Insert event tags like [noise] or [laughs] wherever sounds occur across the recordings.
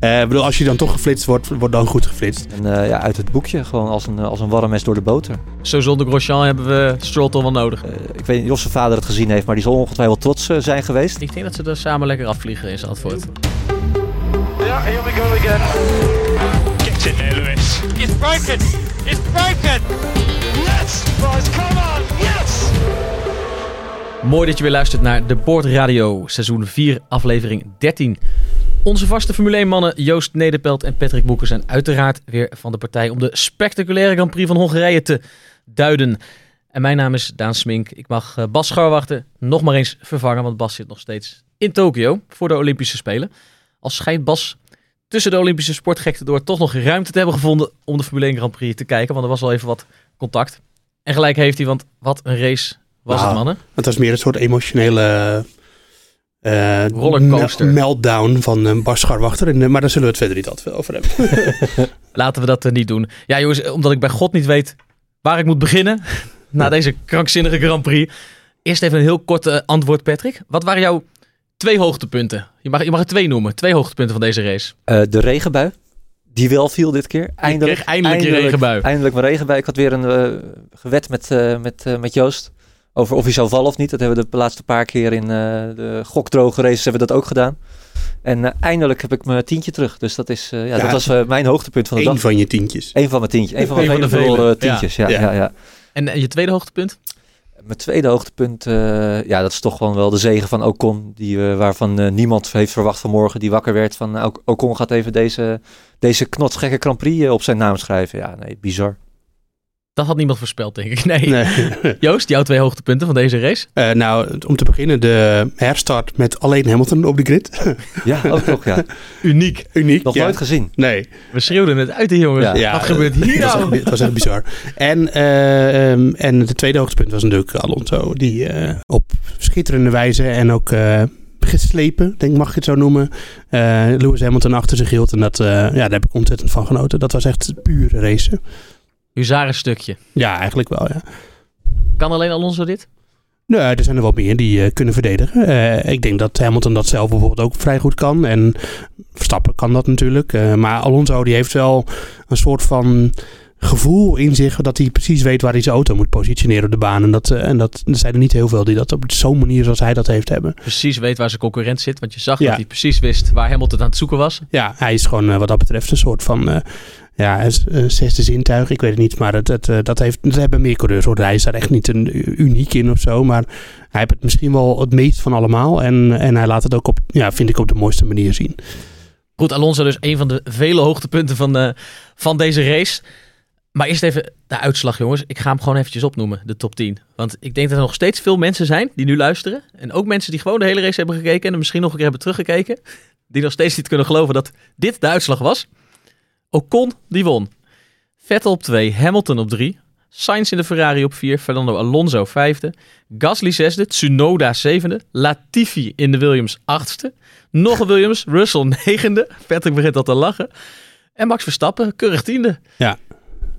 Eh, ik bedoel, als je dan toch geflitst wordt, wordt dan goed geflitst. En eh, ja, uit het boekje, gewoon als een, als een warm mes door de boter. Zo zonder Grosjean hebben we Stroll toch wel nodig. Eh, ik weet niet of zijn vader het gezien heeft, maar die zal ongetwijfeld trots eh, zijn geweest. Ik denk dat ze er samen lekker afvliegen in Zandvoort. Yeah, here we go again. Get in there, Lewis. It's broken! It's broken! Yes! Boys, come on! Yes! Mooi dat je weer luistert naar de Board Radio, seizoen 4, aflevering 13. Onze vaste Formule 1-mannen Joost Nederpelt en Patrick Boeken zijn uiteraard weer van de partij om de spectaculaire Grand Prix van Hongarije te duiden. En mijn naam is Daan Smink. Ik mag eh, Bas Scharwachter nog maar eens vervangen, want Bas zit nog steeds in Tokio voor de Olympische Spelen. Als schijnt Bas tussen de Olympische sportgekten door toch nog ruimte te hebben gevonden om de Formule 1 Grand Prix te kijken, want er was wel even wat contact. En gelijk heeft hij, want wat een race was Nou, het, mannen. Het was meer een soort emotionele eh, Rollercoaster. mel- meltdown van uh, Bas Scharwachter. En, maar daar zullen we het verder niet al te veel over hebben. [laughs] Laten we dat eh, niet doen. Ja, jongens, omdat ik bij God niet weet waar ik moet beginnen. [laughs] na deze krankzinnige Grand Prix. Eerst even een heel kort antwoord, Patrick. Wat waren jouw twee hoogtepunten? Je mag, je mag er twee noemen. Twee hoogtepunten van deze race. Eh, de regenbui, die wel viel dit keer. Eindelijk, kreeg eindelijk je regenbui. Eindelijk mijn regenbui. Ik had weer een gewet met, eh, met, eh, met Joost over of hij zou vallen of niet. Dat hebben we de laatste paar keer in eh, de gokdroge races hebben we dat ook gedaan. En eh, eindelijk heb ik mijn tientje terug. Dus dat, is, eh, ja, Ja, dat was mijn hoogtepunt van de Eén dag. van je tientjes. Eén van mijn tientjes. Eén van mijn Eén van de vele vele. veel, eh, tientjes. Ja. Ja. Ja, ja. En, je tweede hoogtepunt? Mijn tweede hoogtepunt, eh, ja, dat is toch gewoon wel de zegen van Ocon. Die, waarvan eh, niemand heeft verwacht vanmorgen. Die wakker werd van Ocon gaat even deze, deze knotsgekke Grand Prix op zijn naam schrijven. Ja, nee, bizar. Dat had niemand voorspeld, denk ik. [laughs] Nee. Nee. [laughs] Joost, jouw twee hoogtepunten van deze race? Eh, nou, om te beginnen de herstart met alleen Hamilton op de grid. Ja, ook nog, ja. [laughs] Uniek. Uniek. Nog ja. nooit gezien. Nee. We schreeuwden het uit, de jongens. Ja. Ja, Wat gebeurt hier nou? echt, het was echt bizar. En, eh, ehm, en de tweede hoogtepunt was natuurlijk Alonso. Die eh, op schitterende wijze en ook eh, geslepen, denk ik, mag ik het zo noemen. eh, Lewis Hamilton achter zich hield. En dat, eh, ja, daar heb ik ontzettend van genoten. Dat was echt pure racen. Huzarenstukje. Ja, eigenlijk wel, ja. Kan alleen Alonso dit? Nee, er zijn er wel meer die eh, kunnen verdedigen. Eh, ik denk dat Hamilton dat zelf bijvoorbeeld ook vrij goed kan. En Verstappen kan dat natuurlijk. Eh, maar Alonso die heeft wel een soort van gevoel in zich dat hij precies weet waar hij zijn auto moet positioneren op de baan. En dat, eh, en dat er zijn er niet heel veel die dat op zo'n manier zoals hij dat heeft hebben. Precies weet waar zijn concurrent zit. Want je zag Ja. dat hij precies wist waar Hamilton aan het zoeken was. Ja, hij is gewoon eh, wat dat betreft een soort van eh, ja, zesde zintuig. Ik weet het niet, maar het, het, dat, heeft, dat hebben meer coureurs. Hoor. Hij is daar echt niet een uniek in of zo. Maar hij heeft het misschien wel het meest van allemaal. En, en hij laat het ook op, ja, vind ik, op de mooiste manier zien. Goed, Alonso dus een van de vele hoogtepunten van, de, van deze race. Maar eerst even de uitslag, jongens. Ik ga hem gewoon eventjes opnoemen, de top 10. Want ik denk dat er nog steeds veel mensen zijn die nu luisteren. En ook mensen die gewoon de hele race hebben gekeken en misschien nog een keer hebben teruggekeken. Die nog steeds niet kunnen geloven dat dit de uitslag was. Ocon, die won. Vettel op 2, Hamilton op 3. Sainz in de Ferrari op 4, Fernando Alonso vijfde. Gasly zesde, Tsunoda zevende. Latifi in de Williams achtste. Nog een Williams, Russell negende. Patrick begint al te lachen. En Max Verstappen, keurig tiende.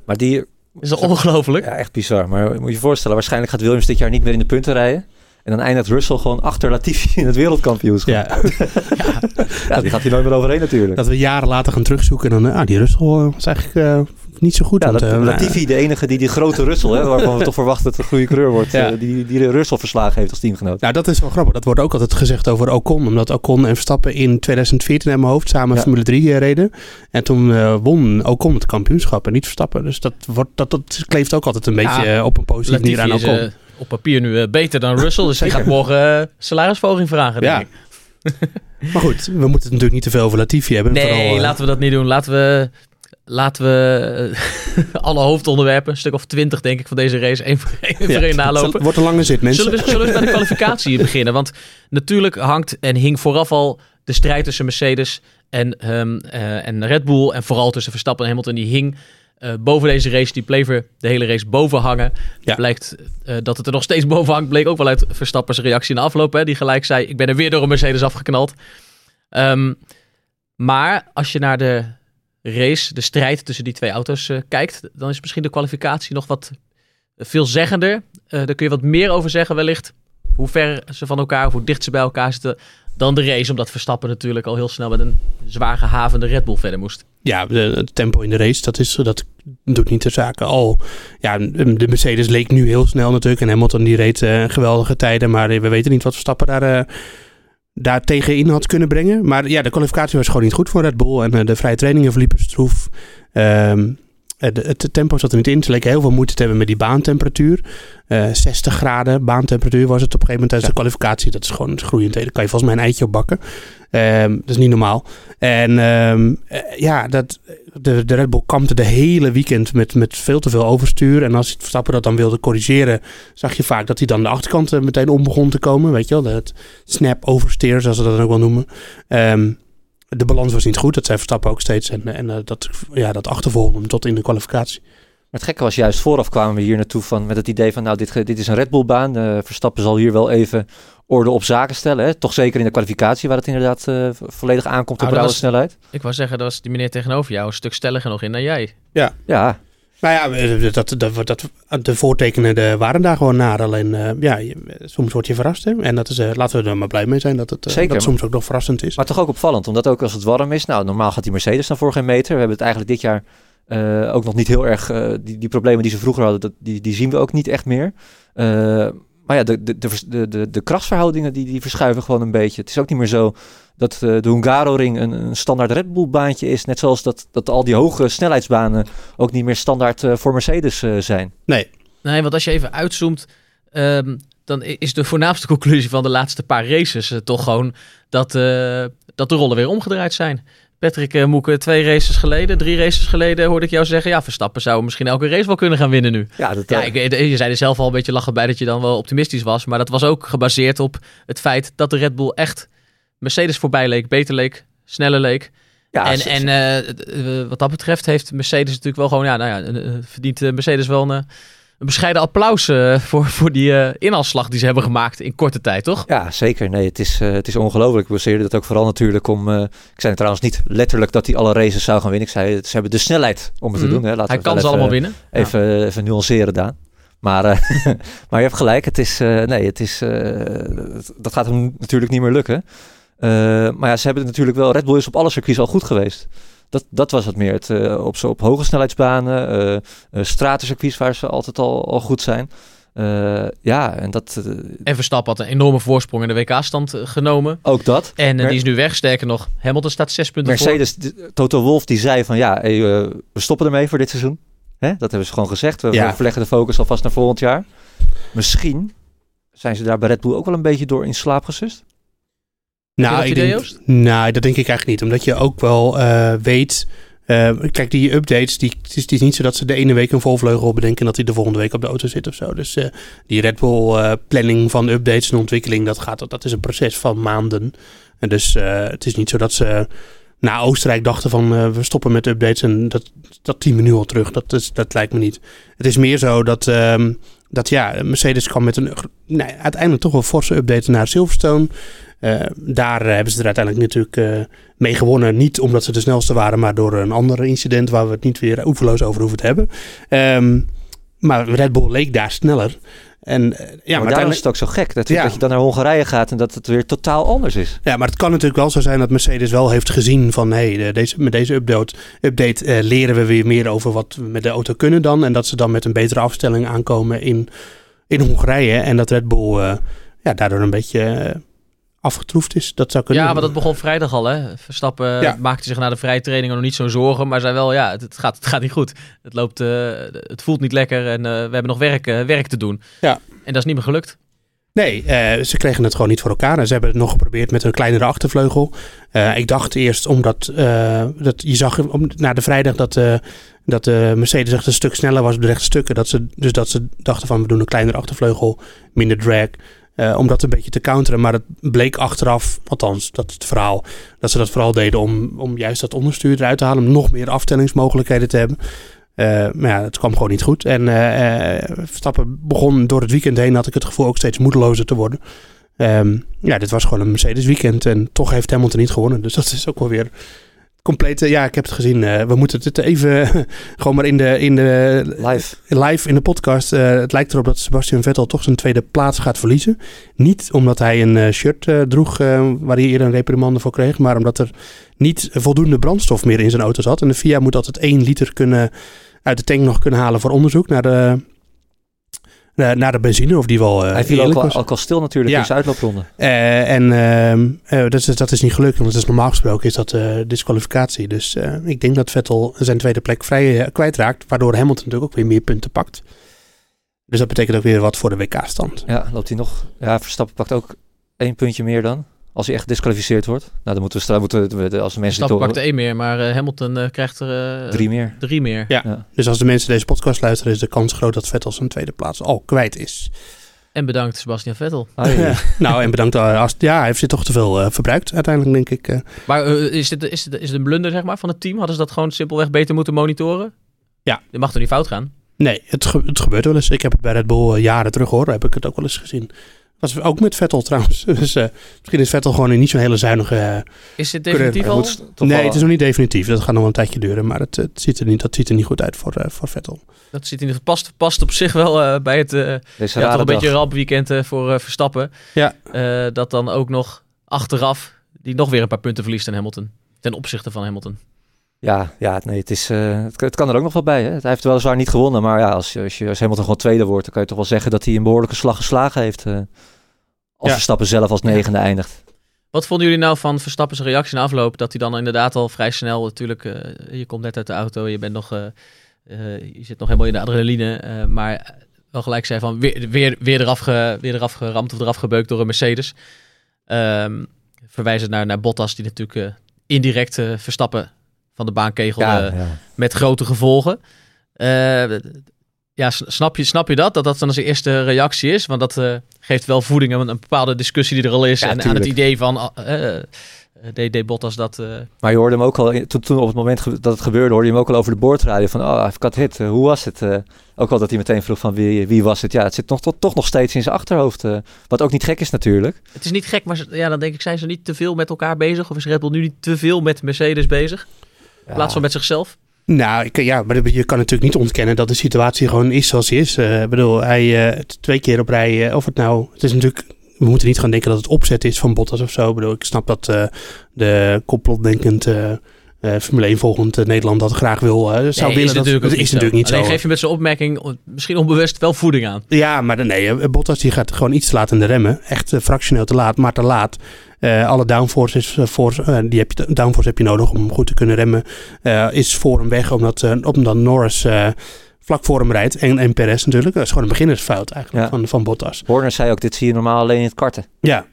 Maar die, Is dat ongelooflijk? ja, echt bizar. Maar moet je je voorstellen, waarschijnlijk gaat Williams dit jaar niet meer in de punten rijden. En dan eindigt Russell gewoon achter Latifi in het wereldkampioenschap. Ja, [laughs] Ja, die gaat hier nooit meer overheen natuurlijk. dat we jaren later gaan terugzoeken. En dan, ah, die Russell eh, was eigenlijk eh, niet zo goed. Ja, want, dat, eh, Latifi, de enige die die grote Russell, hè, waarvan we toch verwachten dat het een goede kleur wordt, Ja. die, die Russell verslagen heeft als teamgenoot. Nou, dat is wel grappig. Dat wordt ook altijd gezegd over Ocon. Omdat Ocon en Verstappen in 2014 in mijn hoofd samen Ja. Formule 3 eh, reden. En toen eh, won Ocon het kampioenschap en niet Verstappen. Dus dat, wordt, dat, dat kleeft ook altijd een beetje Ja. op een positieve manier aan is Ocon. Op papier nu eh, beter dan Russell. Dus die gaat morgen eh, salarisverhoging vragen, denk Ja. ik. [laughs] Maar goed, we moeten het natuurlijk niet te veel over Latifi hebben. Nee, Vooral, eh, laten we dat niet doen. Laten we, laten we [laughs] alle hoofdonderwerpen, een stuk of twintig denk ik van deze race, één voor één, voor ja, één nalopen. Wordt een lange zit, mensen. Zullen we, zullen we met de [laughs] kwalificatie beginnen? Want natuurlijk hangt en hing vooraf al de strijd tussen Mercedes en, ehm, eh, en Red Bull. En vooral tussen Verstappen en Hamilton. Die hing eh, boven deze race. Die bleef er de hele race boven hangen. Ja. Blijkt eh, dat het er nog steeds boven hangt. Bleek ook wel uit Verstappen's reactie in de afloop. Hè, die gelijk zei, ik ben er weer door een Mercedes afgeknald. Ehm, maar als je naar de race, de strijd tussen die twee auto's kijkt... dan is misschien de kwalificatie nog wat veelzeggender. Daar kun je wat meer over zeggen wellicht. Hoe ver ze van elkaar, of hoe dicht ze bij elkaar zitten... dan de race, omdat Verstappen natuurlijk al heel snel met een zwaar gehavende Red Bull verder moest. Ja, het tempo in de race, dat, is, dat doet niet de zaken. Al, ja, de Mercedes leek nu heel snel natuurlijk. En Hamilton die reed eh, geweldige tijden. Maar we weten niet wat Verstappen daar, eh, daar tegenin had kunnen brengen. Maar ja, de kwalificatie was gewoon niet goed voor Red Bull. En eh, de vrije trainingen verliepen stroef. Eh, de- het tempo zat er niet in. Ze leken heel veel moeite te hebben met die baantemperatuur. Eh 60 graden baantemperatuur was het op een gegeven moment tijdens de kwalificatie. Dat is gewoon groeiend. Daar kan je volgens mij een eitje op bakken. Ehm, dat is niet normaal. En ehm, eh, ja, dat, de, de Red Bull kampte de hele weekend met, met veel te veel overstuur. En als Verstappen dat dan wilde corrigeren, zag je vaak dat hij dan de achterkant eh, meteen om begon te komen. Weet je wel, het snap oversteer, zoals ze dat dan ook wel noemen. Ehm, de balans was niet goed, dat zei Verstappen ook steeds. En, en eh, dat, ja, dat achtervolgde hem tot in de kwalificatie. Maar het gekke was juist vooraf kwamen we hier naartoe van, met het idee van nou dit, dit is een Red Bull baan. Eh, Verstappen zal hier wel even orde op zaken stellen. Hè? Toch zeker in de kwalificatie waar het inderdaad eh, vo- volledig aankomt op Nou, snelheid. Ik wou zeggen, dat was die meneer tegenover jou een stuk stelliger nog in dan jij. Ja, Nou ja, dat, dat, dat, de voortekenen eh, waren daar gewoon naar. Alleen, eh, ja, soms word je verrast. Hè? En dat is, eh, laten we er maar blij mee zijn dat het Zeker. dat soms ook nog verrassend is. maar toch ook opvallend. Omdat ook als het warm is. Nou, normaal gaat die Mercedes dan voor geen meter. We hebben het eigenlijk dit jaar ook nog niet heel erg... die, die problemen die ze vroeger hadden, dat, die, die zien we ook niet echt meer. Maar ja, de, de, de, de, de, krachtsverhoudingen die, die verschuiven gewoon een beetje. Het is ook niet meer zo dat eh, de Hungaroring een, een standaard Red Bull baantje is. Net zoals dat, dat al die hoge snelheidsbanen ook niet meer standaard eh, voor Mercedes eh, zijn. Nee, Nee, want als je even uitzoomt, ehm, dan is de voornaamste conclusie van de laatste paar races toch gewoon dat, eh, dat de rollen weer omgedraaid zijn. Patrick uh, Moeke, twee races geleden, drie races geleden hoorde ik jou zeggen, ja, Verstappen zou misschien elke race wel kunnen gaan winnen nu. Ja, dat, Ja, eh, ik, je zei er zelf al een beetje lachen bij dat je dan wel optimistisch was, maar dat was ook gebaseerd op het feit dat de Red Bull echt Mercedes voorbij leek, beter leek, sneller leek. ja, en en eh, eh, wat dat betreft heeft Mercedes natuurlijk wel gewoon, ja, nou ja, eh, eh, verdient eh, Mercedes wel een, eh, een bescheiden applaus eh, voor, voor die eh, inhaalslag die ze hebben gemaakt in korte tijd, toch? Ja, zeker. Nee, het is, eh, het is ongelooflijk. Ik baseerde dat ook vooral natuurlijk om... ik zei trouwens niet letterlijk dat hij alle races zou gaan winnen. Ik zei, ze hebben de snelheid om het Mhm. te doen. Hè. Laten Hij we kan ze allemaal winnen. Even, even nuanceren, Daan. Maar, [laughs] maar je hebt gelijk. Het is, nee, het is, dat gaat hem natuurlijk niet meer lukken. Maar ja, ze hebben het natuurlijk wel... Red Bull is op alle circuits al goed geweest. Dat, dat was het meer. Het, eh, op, zo, op hoge snelheidsbanen, stratencircuits waar ze altijd al, al goed zijn. Eh, ja, en dat, En Verstappen had een enorme voorsprong in de WK-stand genomen. ook dat. En Mer- die is nu weg. Sterker nog, Hamilton staat zes punten voor. Mercedes, de- Toto Wolf, die zei van ja, hey, we stoppen ermee voor dit seizoen. Hè? Dat hebben ze gewoon gezegd. We, Ja. we verleggen de focus alvast naar volgend jaar. Misschien zijn ze daar bij Red Bull ook wel een beetje door in slaap gesust. Dat ik idee, denk, Joost? nou, dat denk ik eigenlijk niet. Omdat je ook wel eh, weet... eh, kijk, die updates, die, het, is, het is niet zo dat ze de ene week een volvleugel bedenken... en dat hij de volgende week op de auto zit of zo. Dus eh, die Red Bull planning van updates en ontwikkeling... Dat, gaat, dat is een proces van maanden. En dus het is niet zo dat ze na Oostenrijk dachten van... we stoppen met updates en dat, dat team we nu al terug. Dat, is, dat lijkt me niet. Het is meer zo dat... ehm, dat ja, Mercedes kwam met een nee, uiteindelijk toch wel forse update naar Silverstone. Eh, daar hebben ze er uiteindelijk natuurlijk eh, mee gewonnen. Niet omdat ze de snelste waren, maar door een ander incident waar we het niet weer oeverloos over hoeven te hebben. Ehm, maar Red Bull leek daar sneller. En eh, ja, maar, daarom is het ook zo gek dat, Ja. dat je dan naar Hongarije gaat en dat het weer totaal anders is. ja, maar het kan natuurlijk wel zo zijn dat Mercedes wel heeft gezien van hey, de- deze, met deze update, update leren we weer meer over wat we met de auto kunnen dan. En dat ze dan met een betere afstelling aankomen in, in Hongarije. En dat Red Bull ja, daardoor een beetje afgetroefd is. Dat zou kunnen. Ja, maar dat begon vrijdag al. Hè. Verstappen Ja. maakte zich na de vrije trainingen nog niet zo'n zorgen. Maar zei wel, ja, het, het gaat, het gaat niet goed. Het, loopt, eh, het voelt niet lekker en eh, we hebben nog werk, eh, werk te doen. Ja. En dat is niet meer gelukt. Nee, eh, ze kregen het gewoon niet voor elkaar. En ze hebben het nog geprobeerd met een kleinere achtervleugel. Eh, ik dacht eerst omdat eh, dat je zag om, na de vrijdag dat, eh, dat de Mercedes echt een stuk sneller was op de rechte stukken. Dat ze, dus dat ze dachten van we doen een kleinere achtervleugel, minder drag. Eh, om dat een beetje te counteren. Maar het bleek achteraf, althans dat het verhaal, dat ze dat vooral deden om, om juist dat onderstuur eruit te halen. Om nog meer afstellingsmogelijkheden te hebben. Eh, maar ja, het kwam gewoon niet goed. En eh, Verstappen begon door het weekend heen, had ik het gevoel, ook steeds moedelozer te worden. Ehm, ja, dit was gewoon een Mercedes weekend en toch heeft Hamilton niet gewonnen. Dus dat is ook wel weer complete. Ja, ik heb het gezien. Eh, we moeten het even [laughs] gewoon maar in de, in de Live. live in de podcast. eh, het lijkt erop dat Sebastian Vettel toch zijn tweede plaats gaat verliezen. Niet omdat hij een eh, shirt droeg waar hij eerder een reprimande voor kreeg, maar omdat er niet voldoende brandstof meer in zijn auto zat. En de FIA moet altijd 1 liter kunnen uit de tank nog kunnen halen voor onderzoek naar de, eh, naar de benzine. Of die wel. eh, Hij viel ook al, ook al stil natuurlijk Ja. in zijn uitloopronde. Eh, en ehm, eh, dat, is, dat is niet gelukt, want het is normaal gesproken is dat disqualificatie. Dus ik denk dat Vettel zijn tweede plek vrij kwijtraakt, waardoor Hamilton natuurlijk ook weer meer punten pakt. Dus dat betekent ook weer wat voor de WK-stand. Ja, loopt hij nog. Ja, Verstappen pakt ook één puntje meer dan. Als hij echt gedisqualificeerd wordt. Nou, dan moeten we straks moeten we, als de mensen Verstappen dit pakt één meer, maar eh, Hamilton eh, krijgt er eh, drie meer. drie meer. Ja. Ja. Dus als de mensen deze podcast luisteren, is de kans groot dat Vettel zijn tweede plaats al kwijt is. En bedankt Sebastian Vettel. [laughs] Nou, en bedankt. Als, ja, hij heeft zich toch te veel eh, verbruikt uiteindelijk, denk ik. Maar is, dit, is, dit, is het een blunder zeg maar, van het team? Hadden ze dat gewoon simpelweg beter moeten monitoren? Ja. Dit mag toch niet fout gaan? Nee, het, ge- het gebeurt wel eens. Ik heb het bij Red Bull jaren terug hoor. Heb ik het ook wel eens gezien. Was ook met Vettel trouwens. [laughs] Dus eh, misschien is Vettel gewoon niet zo'n hele zuinige. eh, Is dit Kunnen- definitief Hij al? nee, het is nog niet definitief. Dat gaat nog wel een tijdje duren. Maar het, het ziet er niet, dat ziet er niet goed uit voor, eh, voor Vettel. Dat zit in het past, past op zich wel eh, bij het eh, Deze ja, toch een beetje een rampweekend eh, voor eh, Verstappen. Ja. Eh, dat dan ook nog achteraf die nog weer een paar punten verliest aan Hamilton. Ten opzichte van Hamilton. Ja, ja nee, het, is, eh, het, het kan er ook nog wel bij. Hè? Hij heeft weliswaar niet gewonnen. Maar ja, als, je- als, je, als Hamilton gewoon tweede wordt... dan kan je toch wel zeggen dat hij een behoorlijke slag geslagen heeft. eh, als Ja. Verstappen zelf als negende eindigt. Wat vonden jullie nou van Verstappen's reactie na afloop? Dat hij dan inderdaad al vrij snel natuurlijk... eh, je komt net uit de auto, je bent nog... je zit nog helemaal in de adrenaline. maar wel gelijk zei van weer, weer, weer, eraf ge, weer eraf geramd of eraf gebeukt door een Mercedes. Ehm verwijzend naar, naar Bottas die natuurlijk indirect Verstappen van de baan kegelde. Ja, ja. met grote gevolgen. Eh, ja, snap je, snap je dat? Dat dat dan zijn eerste reactie is? Want dat eh, geeft wel voeding aan een bepaalde discussie die er al is. Ja, en aan het idee van... eh eh, deed Bottas dat... eh, Maar je hoorde hem ook al, in- toen, toen op het moment dat het gebeurde, hoorde je hem ook al over de boordradio van, oh, I've got hit, Eh, hoe was het? Eh, ook al dat hij meteen vroeg van wie, wie was het? Ja, het zit nog, toch, toch nog steeds in zijn achterhoofd. eh, wat ook niet gek is natuurlijk. het is niet gek, maar ze- ja, dan denk ik, zijn ze niet te veel met elkaar bezig? Of is Red Bull nu niet te veel met Mercedes bezig? In plaats van met zichzelf? Nou, ik, ja, maar je kan natuurlijk niet ontkennen dat de situatie gewoon is zoals die is. Eh, ik bedoel, hij eh, twee keer op rij, eh, of het nou, het is natuurlijk, we moeten niet gaan denken dat het opzet is van Bottas of zo. Ik bedoel, ik snap dat de complotdenkend Formule 1 volgend Nederland dat graag wil, zou Nee, willen. is dat, natuurlijk dat niet is natuurlijk niet Alleen zo. geef je met zijn opmerking misschien onbewust wel voeding aan. Ja, maar nee, Bottas die gaat gewoon iets te laat in de remmen. Echt fractioneel te laat, maar te laat. Eh, alle downforce, is, eh, voor, eh, die heb je, downforce heb je nodig om goed te kunnen remmen. Eh, is voor hem weg, omdat, eh, omdat Norris eh, vlak voor hem rijdt. En, en Perez natuurlijk. Dat is gewoon een beginnersfout eigenlijk Ja. van, van Bottas. Horner zei ook, dit zie je normaal alleen in het karten. Ja,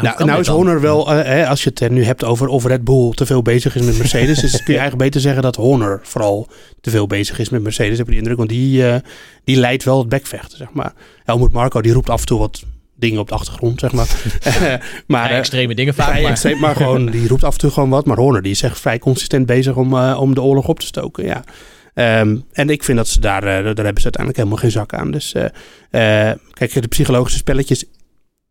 nou, nou is? Horner wel, eh, hè, als je het eh, nu hebt over of Red Bull te veel bezig is met Mercedes, kun je [laughs] eigenlijk beter zeggen dat Horner vooral te veel bezig is met Mercedes, heb ik de indruk. Want die, eh, die leidt wel het bekvechten, zeg maar. Helmut Marco, die roept af en toe wat dingen op de achtergrond, zeg maar. [laughs] maar Vrij eh, extreme dingen vaak. vrij maar- extreem, maar gewoon, die roept af en toe gewoon wat. Maar Horner, die is echt vrij consistent bezig om, eh, om de oorlog op te stoken, ja. Ehm, en ik vind dat ze daar, eh, daar hebben ze uiteindelijk helemaal geen zak aan. Dus eh, eh, kijk, de psychologische spelletjes.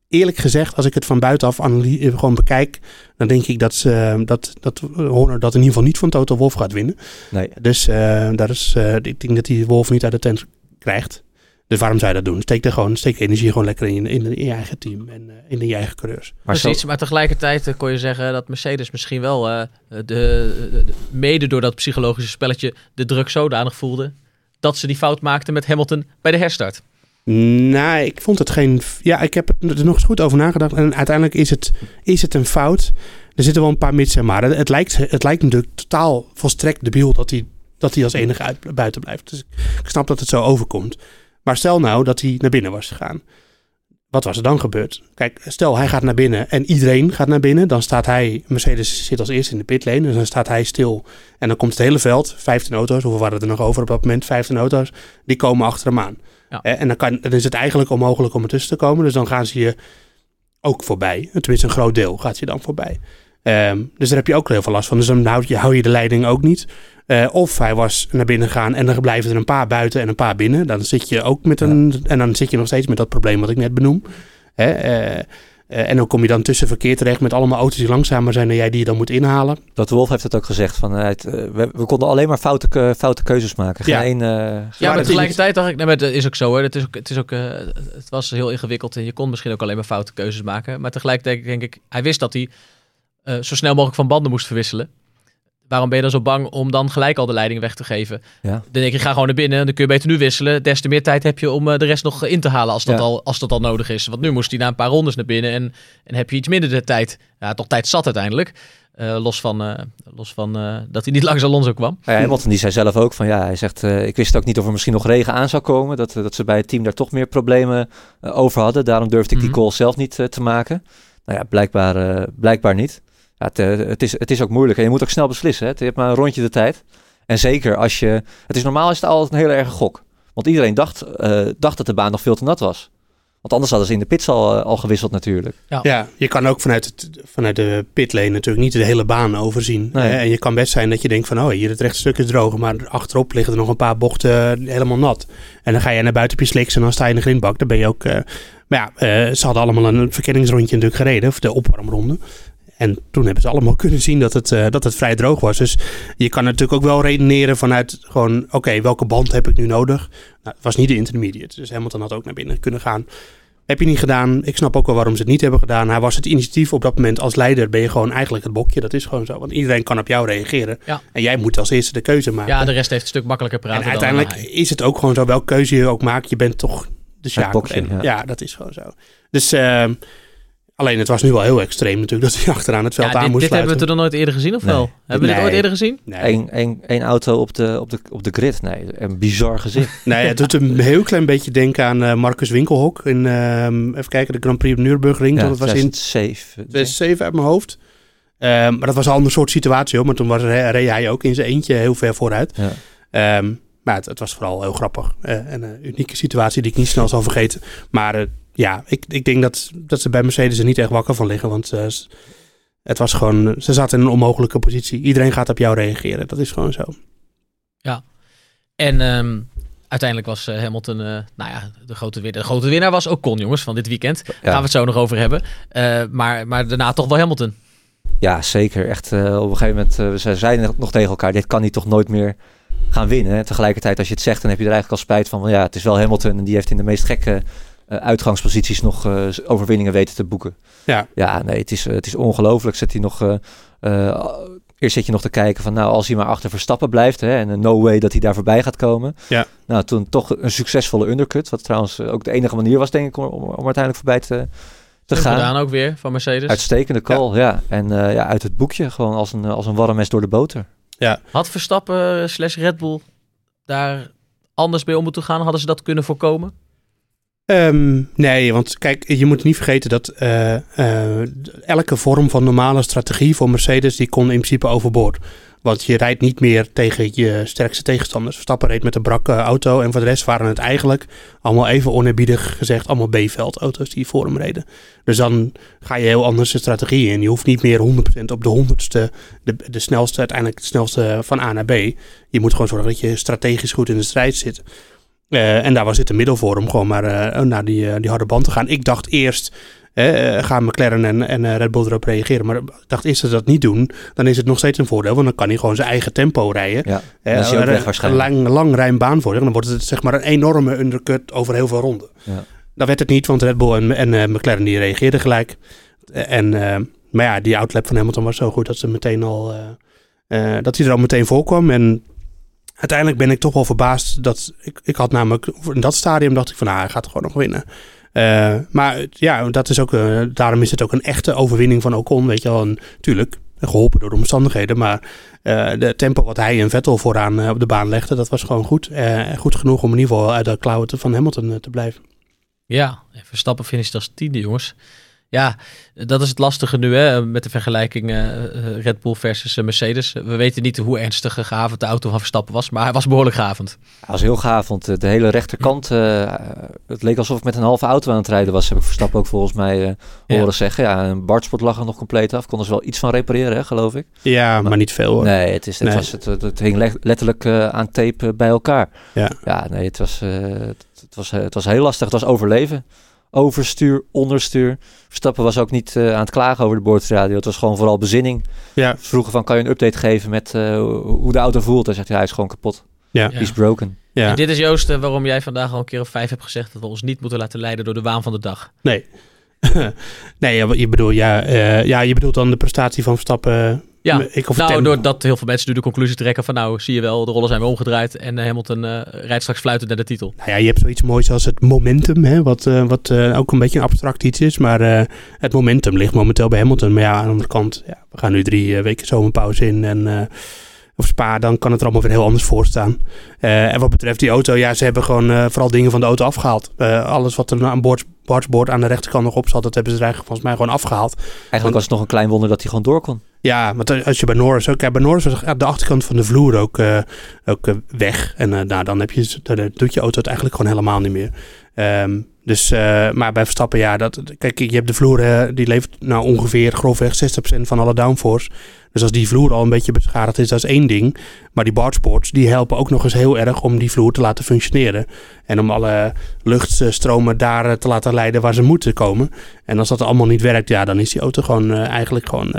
Eerlijk gezegd, als ik het van buitenaf eh, gewoon bekijk, dan denk ik dat, ze, dat, dat Horner dat in ieder geval niet van Toto Wolf gaat winnen. Nee, Dus eh, daar is, eh, ik denk dat hij Wolf niet uit de tent krijgt. Dus waarom zou je dat doen? Steek er gewoon, steek energie gewoon lekker in, in, in je eigen team en eh, in je eigen coureurs. maar zo, Precies, maar tegelijkertijd eh, kon je zeggen dat Mercedes misschien wel eh, de, de- de- mede door dat psychologische spelletje de druk zodanig voelde dat ze die fout maakten met Hamilton bij de herstart. Nee, ik vond het geen. Ja, ik heb er nog eens goed over nagedacht. En uiteindelijk is het, is het een fout. Er zitten wel een paar mits en maar. Het lijkt, het lijkt natuurlijk totaal volstrekt debiel dat hij, dat hij als enige uit, buiten blijft. Dus ik snap dat het zo overkomt. Maar stel nou dat hij naar binnen was gegaan. Wat was er dan gebeurd? Kijk, stel hij gaat naar binnen en iedereen gaat naar binnen. Dan staat hij, Mercedes zit als eerste in de pitlane. Dus dan staat hij stil. En dan komt het hele veld, 15 auto's, hoeveel waren er nog over op dat moment? 15 auto's, die komen achter hem aan. Ja. En dan, kan, dan is het eigenlijk onmogelijk om ertussen te komen. Dus dan gaan ze je ook voorbij. Tenminste, een groot deel gaat je dan voorbij. Ehm, dus daar heb je ook heel veel last van. Dus dan hou je, hou je de leiding ook niet. Eh, of hij was naar binnen gegaan en dan blijven er een paar buiten en een paar binnen. Dan zit je ook met een. En dan zit je nog steeds met dat probleem wat ik net benoem. Hè, eh, eh, en dan kom je dan tussen verkeer terecht met allemaal auto's die langzamer zijn dan jij die je dan moet inhalen. Dat Wolf heeft het ook gezegd. Van, het, we, we konden alleen maar foute, ke- foute keuzes maken. Geen Ja. één, eh, Ja, maar tegelijkertijd dacht ik, nee, maar het is ook zo hoor. Het, is ook, het, is ook, eh, het was heel ingewikkeld en je kon misschien ook alleen maar foute keuzes maken. Maar tegelijkertijd denk ik, hij wist dat hij eh, zo snel mogelijk van banden moest verwisselen. Waarom ben je dan zo bang om dan gelijk al de leiding weg te geven? Ja. Dan denk ik, ga gewoon naar binnen. Dan kun je beter nu wisselen. Des te meer tijd heb je om eh, de rest nog in te halen als dat, Ja. al, als dat al nodig is. Want nu moest hij na een paar rondes naar binnen en, en heb je iets minder de tijd. Ja, toch tijd zat uiteindelijk. Eh, los van, los van dat hij niet [laughs] langs Alonso kwam. Ja, Hamilton die zei zelf ook van ja, hij zegt ik wist ook niet of er misschien nog regen aan zou komen. Dat, dat ze bij het team daar toch meer problemen over hadden. Daarom durfde ik Mhm. die call zelf niet te maken. Nou ja, blijkbaar, blijkbaar niet. Ja, het, eh, het, is, het is ook moeilijk en je moet ook snel beslissen. Hè. Je hebt maar een rondje de tijd. En zeker als je... Het is normaal is het altijd een hele erge gok. Want iedereen dacht, eh, dacht dat de baan nog veel te nat was. Want anders hadden ze in de pits al, eh, al gewisseld natuurlijk. Ja, je kan ook vanuit, het, vanuit de pitlane natuurlijk niet de hele baan overzien. Nee. Hè? En je kan best zijn dat je denkt van, oh, hier het rechte stuk is droog, maar achterop liggen er nog een paar bochten helemaal nat. En dan ga je naar buiten op je sliks en dan sta je in de grindbak. Dan ben je ook... eh, maar ja, eh, ze hadden allemaal een verkenningsrondje natuurlijk gereden, of de opwarmronde. En toen hebben ze allemaal [laughs] kunnen zien dat het, eh, dat het vrij droog was. Dus je kan natuurlijk ook wel redeneren vanuit gewoon, oké, welke band heb ik nu nodig? Nou, het was niet de intermediate, dus Hamilton had ook naar binnen kunnen gaan. Heb je niet gedaan. Ik snap ook wel waarom ze het niet hebben gedaan. Hij was het initiatief op dat moment als leider. Ben je gewoon eigenlijk het bokje. Dat is gewoon zo. Want iedereen kan op jou reageren. Ja. En jij moet als eerste de keuze maken. Ja, de rest heeft een stuk makkelijker en praten uiteindelijk dan hij. is het ook gewoon zo. Welke keuze je ook maakt. Je bent toch de sjaak. En- ja. ja. dat is gewoon zo. Dus ehm, alleen het was nu wel heel extreem natuurlijk. Dat hij [laughs] achteraan het veld Ja, aan dit, moest dit hebben we toch nog nooit eerder gezien of Nee. wel? Hebben we dit ooit eerder gezien? Nee, Eén één, één auto op de, op, de, op de grid. Nee, een bizar gezicht. [laughs] nee, het doet een heel klein beetje denken aan eh, Marcus Winkelhok. In, ehm, even kijken, de Grand Prix op Nürburgring. ja, dat was in 2007. 2007 uit mijn hoofd. Ehm, maar dat was al een ander soort situatie hoor. Maar toen was, re- reed hij ook in zijn eentje heel ver vooruit. Ja. Ehm, maar het, het was vooral heel grappig. Eh, en een unieke situatie die ik niet snel zal vergeten. Maar eh, ja, ik, ik denk dat, dat ze bij Mercedes er niet echt wakker van liggen. Want eh, het was gewoon, ze zaten in een onmogelijke positie. Iedereen gaat op jou reageren. Dat is gewoon zo. En ehm, uiteindelijk was eh, Hamilton, eh, nou ja, de grote, winnaar. de grote winnaar was Ocon, jongens, van dit weekend. Daar gaan we het zo nog over hebben. Eh, maar, maar daarna toch wel Hamilton. Ja, zeker. Echt, eh, op een gegeven moment, eh, ze zeiden nog tegen elkaar, dit kan hij toch nooit meer gaan winnen. En tegelijkertijd, als je het zegt, dan heb je er eigenlijk al spijt van. van ja, het is wel Hamilton en die heeft in de meest gekke uitgangsposities nog eh, overwinningen weten te boeken. Ja. Ja, nee, het is, eh, het is ongelooflijk. Zit hij nog... eh, eh, Eerst zit je nog te kijken van, nou, als hij maar achter Verstappen blijft, hè, en eh, no way dat hij daar voorbij gaat komen. Ja. Nou, toen toch een succesvolle undercut, wat trouwens eh, ook de enige manier was, denk ik, om, om, om uiteindelijk voorbij te, te gaan. gedaan ook weer van Mercedes. Uitstekende call, ja. En eh, ja, uit het boekje, gewoon als een, eh, als een warm mes door de boter. Had Verstappen slash Red Bull daar anders bij om moeten gaan? Hadden ze dat kunnen voorkomen? Ehm, nee, want kijk, je moet niet vergeten dat eh, eh, elke vorm van normale strategie voor Mercedes, die kon in principe overboord. Want je rijdt niet meer tegen je sterkste tegenstanders. Verstappen reed met een brakke auto en voor de rest waren het eigenlijk allemaal even oneerbiedig gezegd, allemaal B-veldauto's die voor hem reden. Dus dan ga je heel anders de strategie in. Je hoeft niet meer 100% op de honderdste, de, de snelste, uiteindelijk de snelste van A naar B. Je moet gewoon zorgen dat je strategisch goed in de strijd zit. Eh, en daar was dit een middel voor om gewoon maar eh, naar die, eh, die harde band te gaan. Ik dacht eerst, gaan McLaren en, en Red Bull erop reageren. Maar ik dacht eerst dat ze dat niet doen, dan is het nog steeds een voordeel. Want dan kan hij gewoon zijn eigen tempo rijden. Ja, dan is ook weg waarschijnlijk. Lang, lang rijm baan voor. Dan wordt het zeg maar een enorme undercut over heel veel ronden. Ja. Dat werd het niet, want Red Bull en, en McLaren die reageerden gelijk. En, maar ja, die outlap van Hamilton was zo goed dat ze meteen al... dat hij er al meteen voorkwam. En uiteindelijk ben ik toch wel verbaasd dat... Ik, ik had namelijk in dat stadium dacht ik van... Nou, hij gaat gewoon nog winnen. Eh, maar ja, dat is ook, eh, daarom is het ook een echte overwinning van Ocon. Weet je wel, en, tuurlijk, geholpen door de omstandigheden. Maar eh, de tempo wat hij en Vettel vooraan op de baan legden, dat was gewoon goed. Goed genoeg om in ieder geval uit de klauwen van Hamilton te blijven. Ja, en Verstappen finisht als tiende, jongens. Ja, dat is het lastige nu hè, met de vergelijking eh, eh, Red Bull versus eh, Mercedes. We weten niet hoe ernstig gehavend de auto van Verstappen was, maar hij was behoorlijk gavend. Hij was heel gaaf, want eh, de hele rechterkant, eh, het leek alsof ik met een halve auto aan het rijden was, heb ik Verstappen ook volgens mij eh, Ja. horen zeggen. Ja, een Bartsport lag er nog compleet af, konden ze wel iets van repareren, hè, geloof ik. Ja, maar niet veel hoor. Nee, het, is, het, Nee. Was, het, het, hing le- letterlijk aan tape bij elkaar. Ja. ja nee, het was, eh, het, het was, het was heel lastig. Het was overleven. Overstuur, onderstuur. Verstappen was ook niet eh, aan het klagen over de boordradio. Het was gewoon vooral bezinning. Ja, Ze vroegen van, kan je een update geven met eh, hoe de auto voelt? Hij zegt, ja, hij is gewoon kapot. ja, Ja. He's broken. ja. En dit is Joost eh, waarom jij vandaag al een keer of vijf hebt gezegd dat we ons niet moeten laten leiden door de waan van de dag. Nee. [laughs] nee, je, bedoelt, ja, eh, ja, je bedoelt dan de prestatie van Verstappen. Ja, ik of nou, doordat heel veel mensen nu de conclusie trekken van nou, zie je wel, de rollen zijn weer omgedraaid en eh, Hamilton eh, rijdt straks fluitend naar de titel. Nou ja, je hebt zoiets moois als het momentum, hè, wat, eh, wat eh, ook een beetje een abstract iets is. Maar eh, het momentum ligt momenteel bij Hamilton. Maar ja, aan de andere kant, ja, we gaan nu drie weken zomerpauze in. En, eh, of Spa, dan kan het er allemaal weer heel anders voor staan. Eh, en wat betreft die auto, ja, ze hebben gewoon eh, vooral dingen van de auto afgehaald. Eh, alles wat er aan boord, boardboard aan de rechterkant nog op zat, dat hebben ze er eigenlijk volgens mij gewoon afgehaald. Eigenlijk was het nog een klein wonder dat hij gewoon door kon. Ja, want als je bij Norris ook... Bij Norris was de achterkant van de vloer ook, eh, ook eh, weg. En eh, nou, dan, heb je, dan doet je auto het eigenlijk gewoon helemaal niet meer. Ehm, dus, maar bij Verstappen, ja, dat, kijk, je hebt de vloer, die levert nou ongeveer grofweg 60% van alle downforce. Dus als die vloer al een beetje beschadigd is, dat is één ding. Maar die boardsports, die helpen ook nog eens heel erg om die vloer te laten functioneren. En om alle luchtstromen daar te laten leiden waar ze moeten komen. En als dat allemaal niet werkt, ja, dan is die auto gewoon eigenlijk gewoon...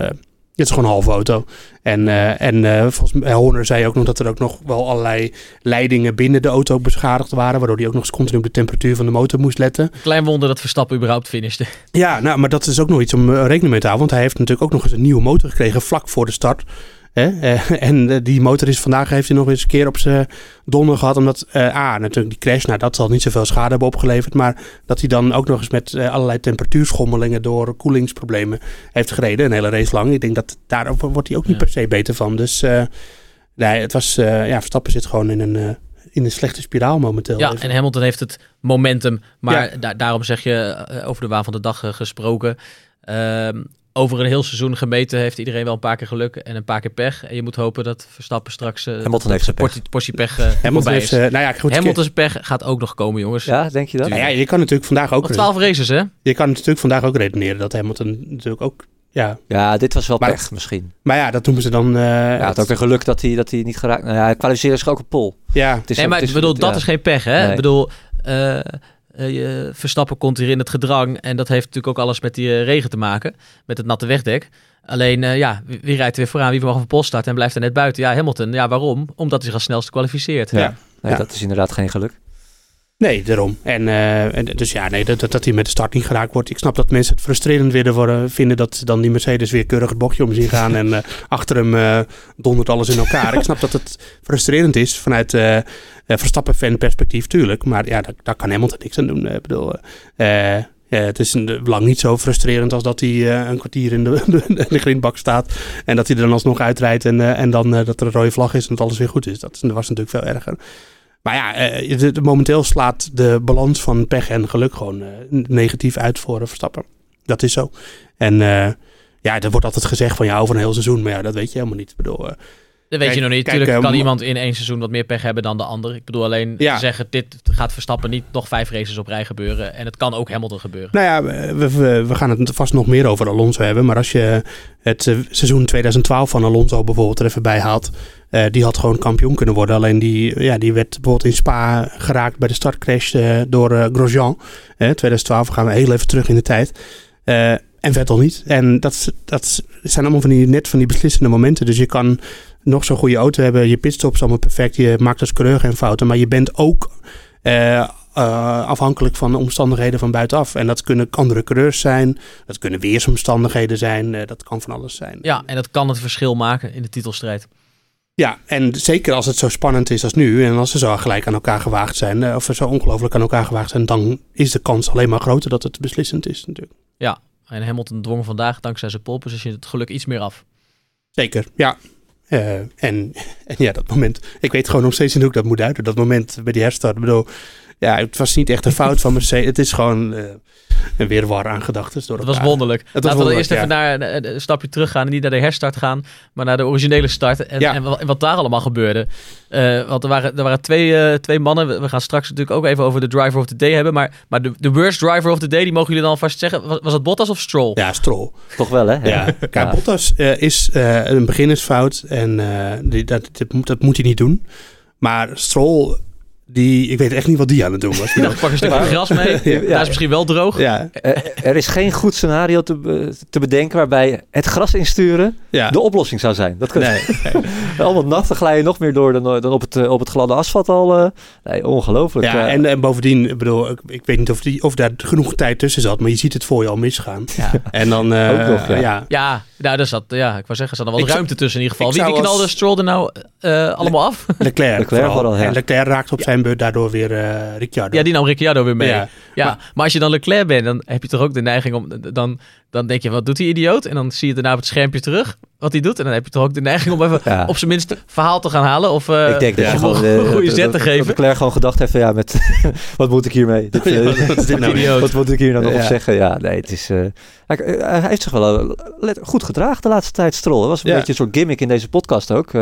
het is gewoon een halve auto. En, eh, en eh, volgens mij, Horner zei ook nog dat er ook nog wel allerlei leidingen binnen de auto beschadigd waren. Waardoor hij ook nog eens continu op de temperatuur van de motor moest letten. Klein wonder dat Verstappen überhaupt finishte. Ja, nou, maar dat is ook nog iets om eh, rekening mee te houden. Want hij heeft natuurlijk ook nog eens een nieuwe motor gekregen vlak voor de start. Hè? Eh, [laughs] en eh, die motor is vandaag heeft hij nog eens een keer op zijn donder gehad. Omdat, eh A, natuurlijk die crash, nou dat zal niet zoveel schade hebben opgeleverd. Maar dat hij dan ook nog eens met allerlei temperatuurschommelingen door koelingsproblemen heeft gereden. Een hele race lang. Ik denk dat daar wordt hij ook niet Ja. per se beter van. Dus nee, het was, ja, Verstappen zit gewoon in een, in een slechte spiraal momenteel. Ja, Even. en Hamilton heeft het momentum. Maar Ja. da- daarom zeg je over de waan van de dag gesproken. Ehm, over een heel seizoen gemeten heeft iedereen wel een paar keer geluk en een paar keer pech. En je moet hopen dat Verstappen straks eh, Hamilton heeft zijn pech. portie, portie pech eh, Hamilton heeft, is. eh, nou ja, goed, Hamilton's pech gaat ook nog komen, jongens. Ja, denk je dat? Nou ja, je kan natuurlijk vandaag ook... Nog 12 races, hè? Je kan natuurlijk vandaag ook redeneren dat Hamilton natuurlijk ook... Ja, Ja, dit was wel Maar- pech misschien. maar ja, dat noemen ze dan... eh Ja, het had ook weer geluk dat hij, dat hij niet geraakt... Nou ja, hij kwalificeerde zich ook op pol. ja, Het is nee, ook- maar het is- bedoel, dat ja. is geen pech, hè? Nee. Ik bedoel, je- Verstappen komt hier in het gedrang. En dat heeft natuurlijk ook alles met die eh, regen te maken. Met het natte wegdek. Alleen, eh, ja, wie, wie rijdt er weer vooraan? Wie mag van pol starten en blijft er net buiten? Ja, Hamilton. Ja, waarom? Omdat hij zich als snelste kwalificeert. Ja. Ja. Nee, Ja. dat is inderdaad geen geluk. Nee, daarom. En, eh, en dus ja, nee, dat, dat, hij met de start niet geraakt wordt. Ik snap dat mensen het frustrerend willen worden, vinden dat dan die Mercedes weer keurig het bochtje om zien gaan. en eh, [laughs] achter hem eh, dondert alles in elkaar. Ik snap dat het frustrerend is vanuit Verstappen-fan perspectief, tuurlijk. Maar ja, daar, kan Hamilton niks aan doen. Ik bedoel, ja, het is lang niet zo frustrerend als dat hij een kwartier in de, [laughs] in de grindbak staat. En dat hij er dan alsnog uitrijdt en, en dan dat er een rode vlag is en dat alles weer goed is- dat was natuurlijk veel erger. Maar ja, de- momenteel slaat de balans van pech en geluk gewoon eh, negatief uit voor eh, Verstappen. Dat is zo. En ja, er wordt altijd gezegd van ja, over een heel seizoen. Maar ja, dat weet je helemaal niet. Ik bedoel, Dat weet Kijk, je nog niet. kijk, Tuurlijk eh, kan iemand in één seizoen wat meer pech hebben dan de ander. Ik bedoel alleen Ja. zeggen, dit gaat Verstappen niet nog vijf races op rij gebeuren. En het kan ook Hamilton gebeuren. Nou ja, we, we, we gaan het vast nog meer over Alonso hebben. Maar als je het seizoen 2012 van Alonso bijvoorbeeld er even bij haalt. eh, die had gewoon kampioen kunnen worden. Alleen die, ja, die werd bijvoorbeeld in Spa geraakt bij de startcrash eh, door Grosjean. Eh, 2012 gaan we heel even terug in de tijd. En Vettel niet. En dat, dat zijn allemaal van die, net van die beslissende momenten. Dus je kan nog zo'n goede auto hebben. Je pitstop is allemaal perfect. Je maakt als coureur geen fouten. Maar je bent ook eh, eh, afhankelijk van de omstandigheden van buitenaf. En dat kunnen andere coureurs zijn. Dat kunnen weersomstandigheden zijn. eh, dat kan van alles zijn. Ja, en dat kan het verschil maken in de titelstrijd. Ja, en zeker als het zo spannend is als nu. En als ze zo gelijk aan elkaar gewaagd zijn. Of ze zo ongelooflijk aan elkaar gewaagd zijn. Dan is de kans alleen maar groter dat het beslissend is natuurlijk. En Hamilton dwong vandaag, dankzij zijn pole position, het geluk iets meer af. Zeker, ja. Eh, en, en ja, dat moment. Ik weet gewoon nog steeds niet hoe ik dat moet uiten. Dat moment bij die herstart. Bedoel, ja, het was niet echt een fout van Mercedes. Het is gewoon eh, een weerwar aan gedachten. door Het was wonderlijk. was Laten we dan wonderlijk, eerst even naar een, een stapje terug gaan. En niet naar de herstart gaan, maar naar de originele start. En, Ja. en, wat, en wat daar allemaal gebeurde. Eh, want er waren, er waren twee, eh, twee mannen. We, we gaan straks natuurlijk ook even over de driver of the day hebben. Maar, maar de, de worst driver of the day, die mogen jullie dan alvast zeggen. Was, was het Bottas of Stroll? Ja, Stroll. Toch wel, hè? Ja, [laughs] kijk, Ja. Bottas eh, is eh, een beginnersfout en eh, die, dat, dat, moet, dat moet hij niet doen. Maar Stroll, die, ik weet echt niet wat die aan het doen was. Ik [laughs] dacht, pak een stukje gras mee. [laughs] Ja. Daar is misschien wel droog. ja, Eh, er is geen goed scenario te, be- te bedenken waarbij het gras insturen ja. de oplossing zou zijn. Dat kan Nee, [laughs] allemaal nat, dan glij je nog meer door dan, dan op, het, eh, op het gladde asfalt al. eh. nee, ongelooflijk. ja, eh. en, en bovendien, ik bedoel, ik, ik weet niet of, die, of daar genoeg tijd tussen zat, maar je ziet het voor je al misgaan. Ja. En dan, eh, Ook nog, ja. ja. Ja, nou, daar zat, ja, ik wou zeggen, er zat er wel Ik ruimte tussen in ieder geval. ik Wie, zou als- knalde Stroll er nou eh, allemaal af? Leclerc, Leclerc vooral. vooral, ja. En Leclerc raakt op zijn beurt daardoor weer eh Ricciardo. Ja, die nam Ricciardo weer mee. Ja, Ja. maar, Maar- als je dan Leclerc bent, dan heb je toch ook de neiging om... Dan, dan denk je, wat doet die idioot? En dan zie je daarna op het schermpje terug wat hij doet. En dan heb je toch ook de neiging om even Ja. op zijn minst verhaal te gaan halen. Of eh, ik denk dat [laughs] ja, gewoon een eh, goede zet te dat- geven. Dat Leclerc gewoon gedacht heeft van ja, met [laughs] wat moet ik hiermee? Dit, [laughs] eh, Ja, wat dit nou? Wat moet ik hier nou nog op zeggen? Ja, nee, het is. hij, hij heeft zich wel let- goed gedragen de laatste tijd, Stroll. Dat was een beetje een soort gimmick in deze podcast ook.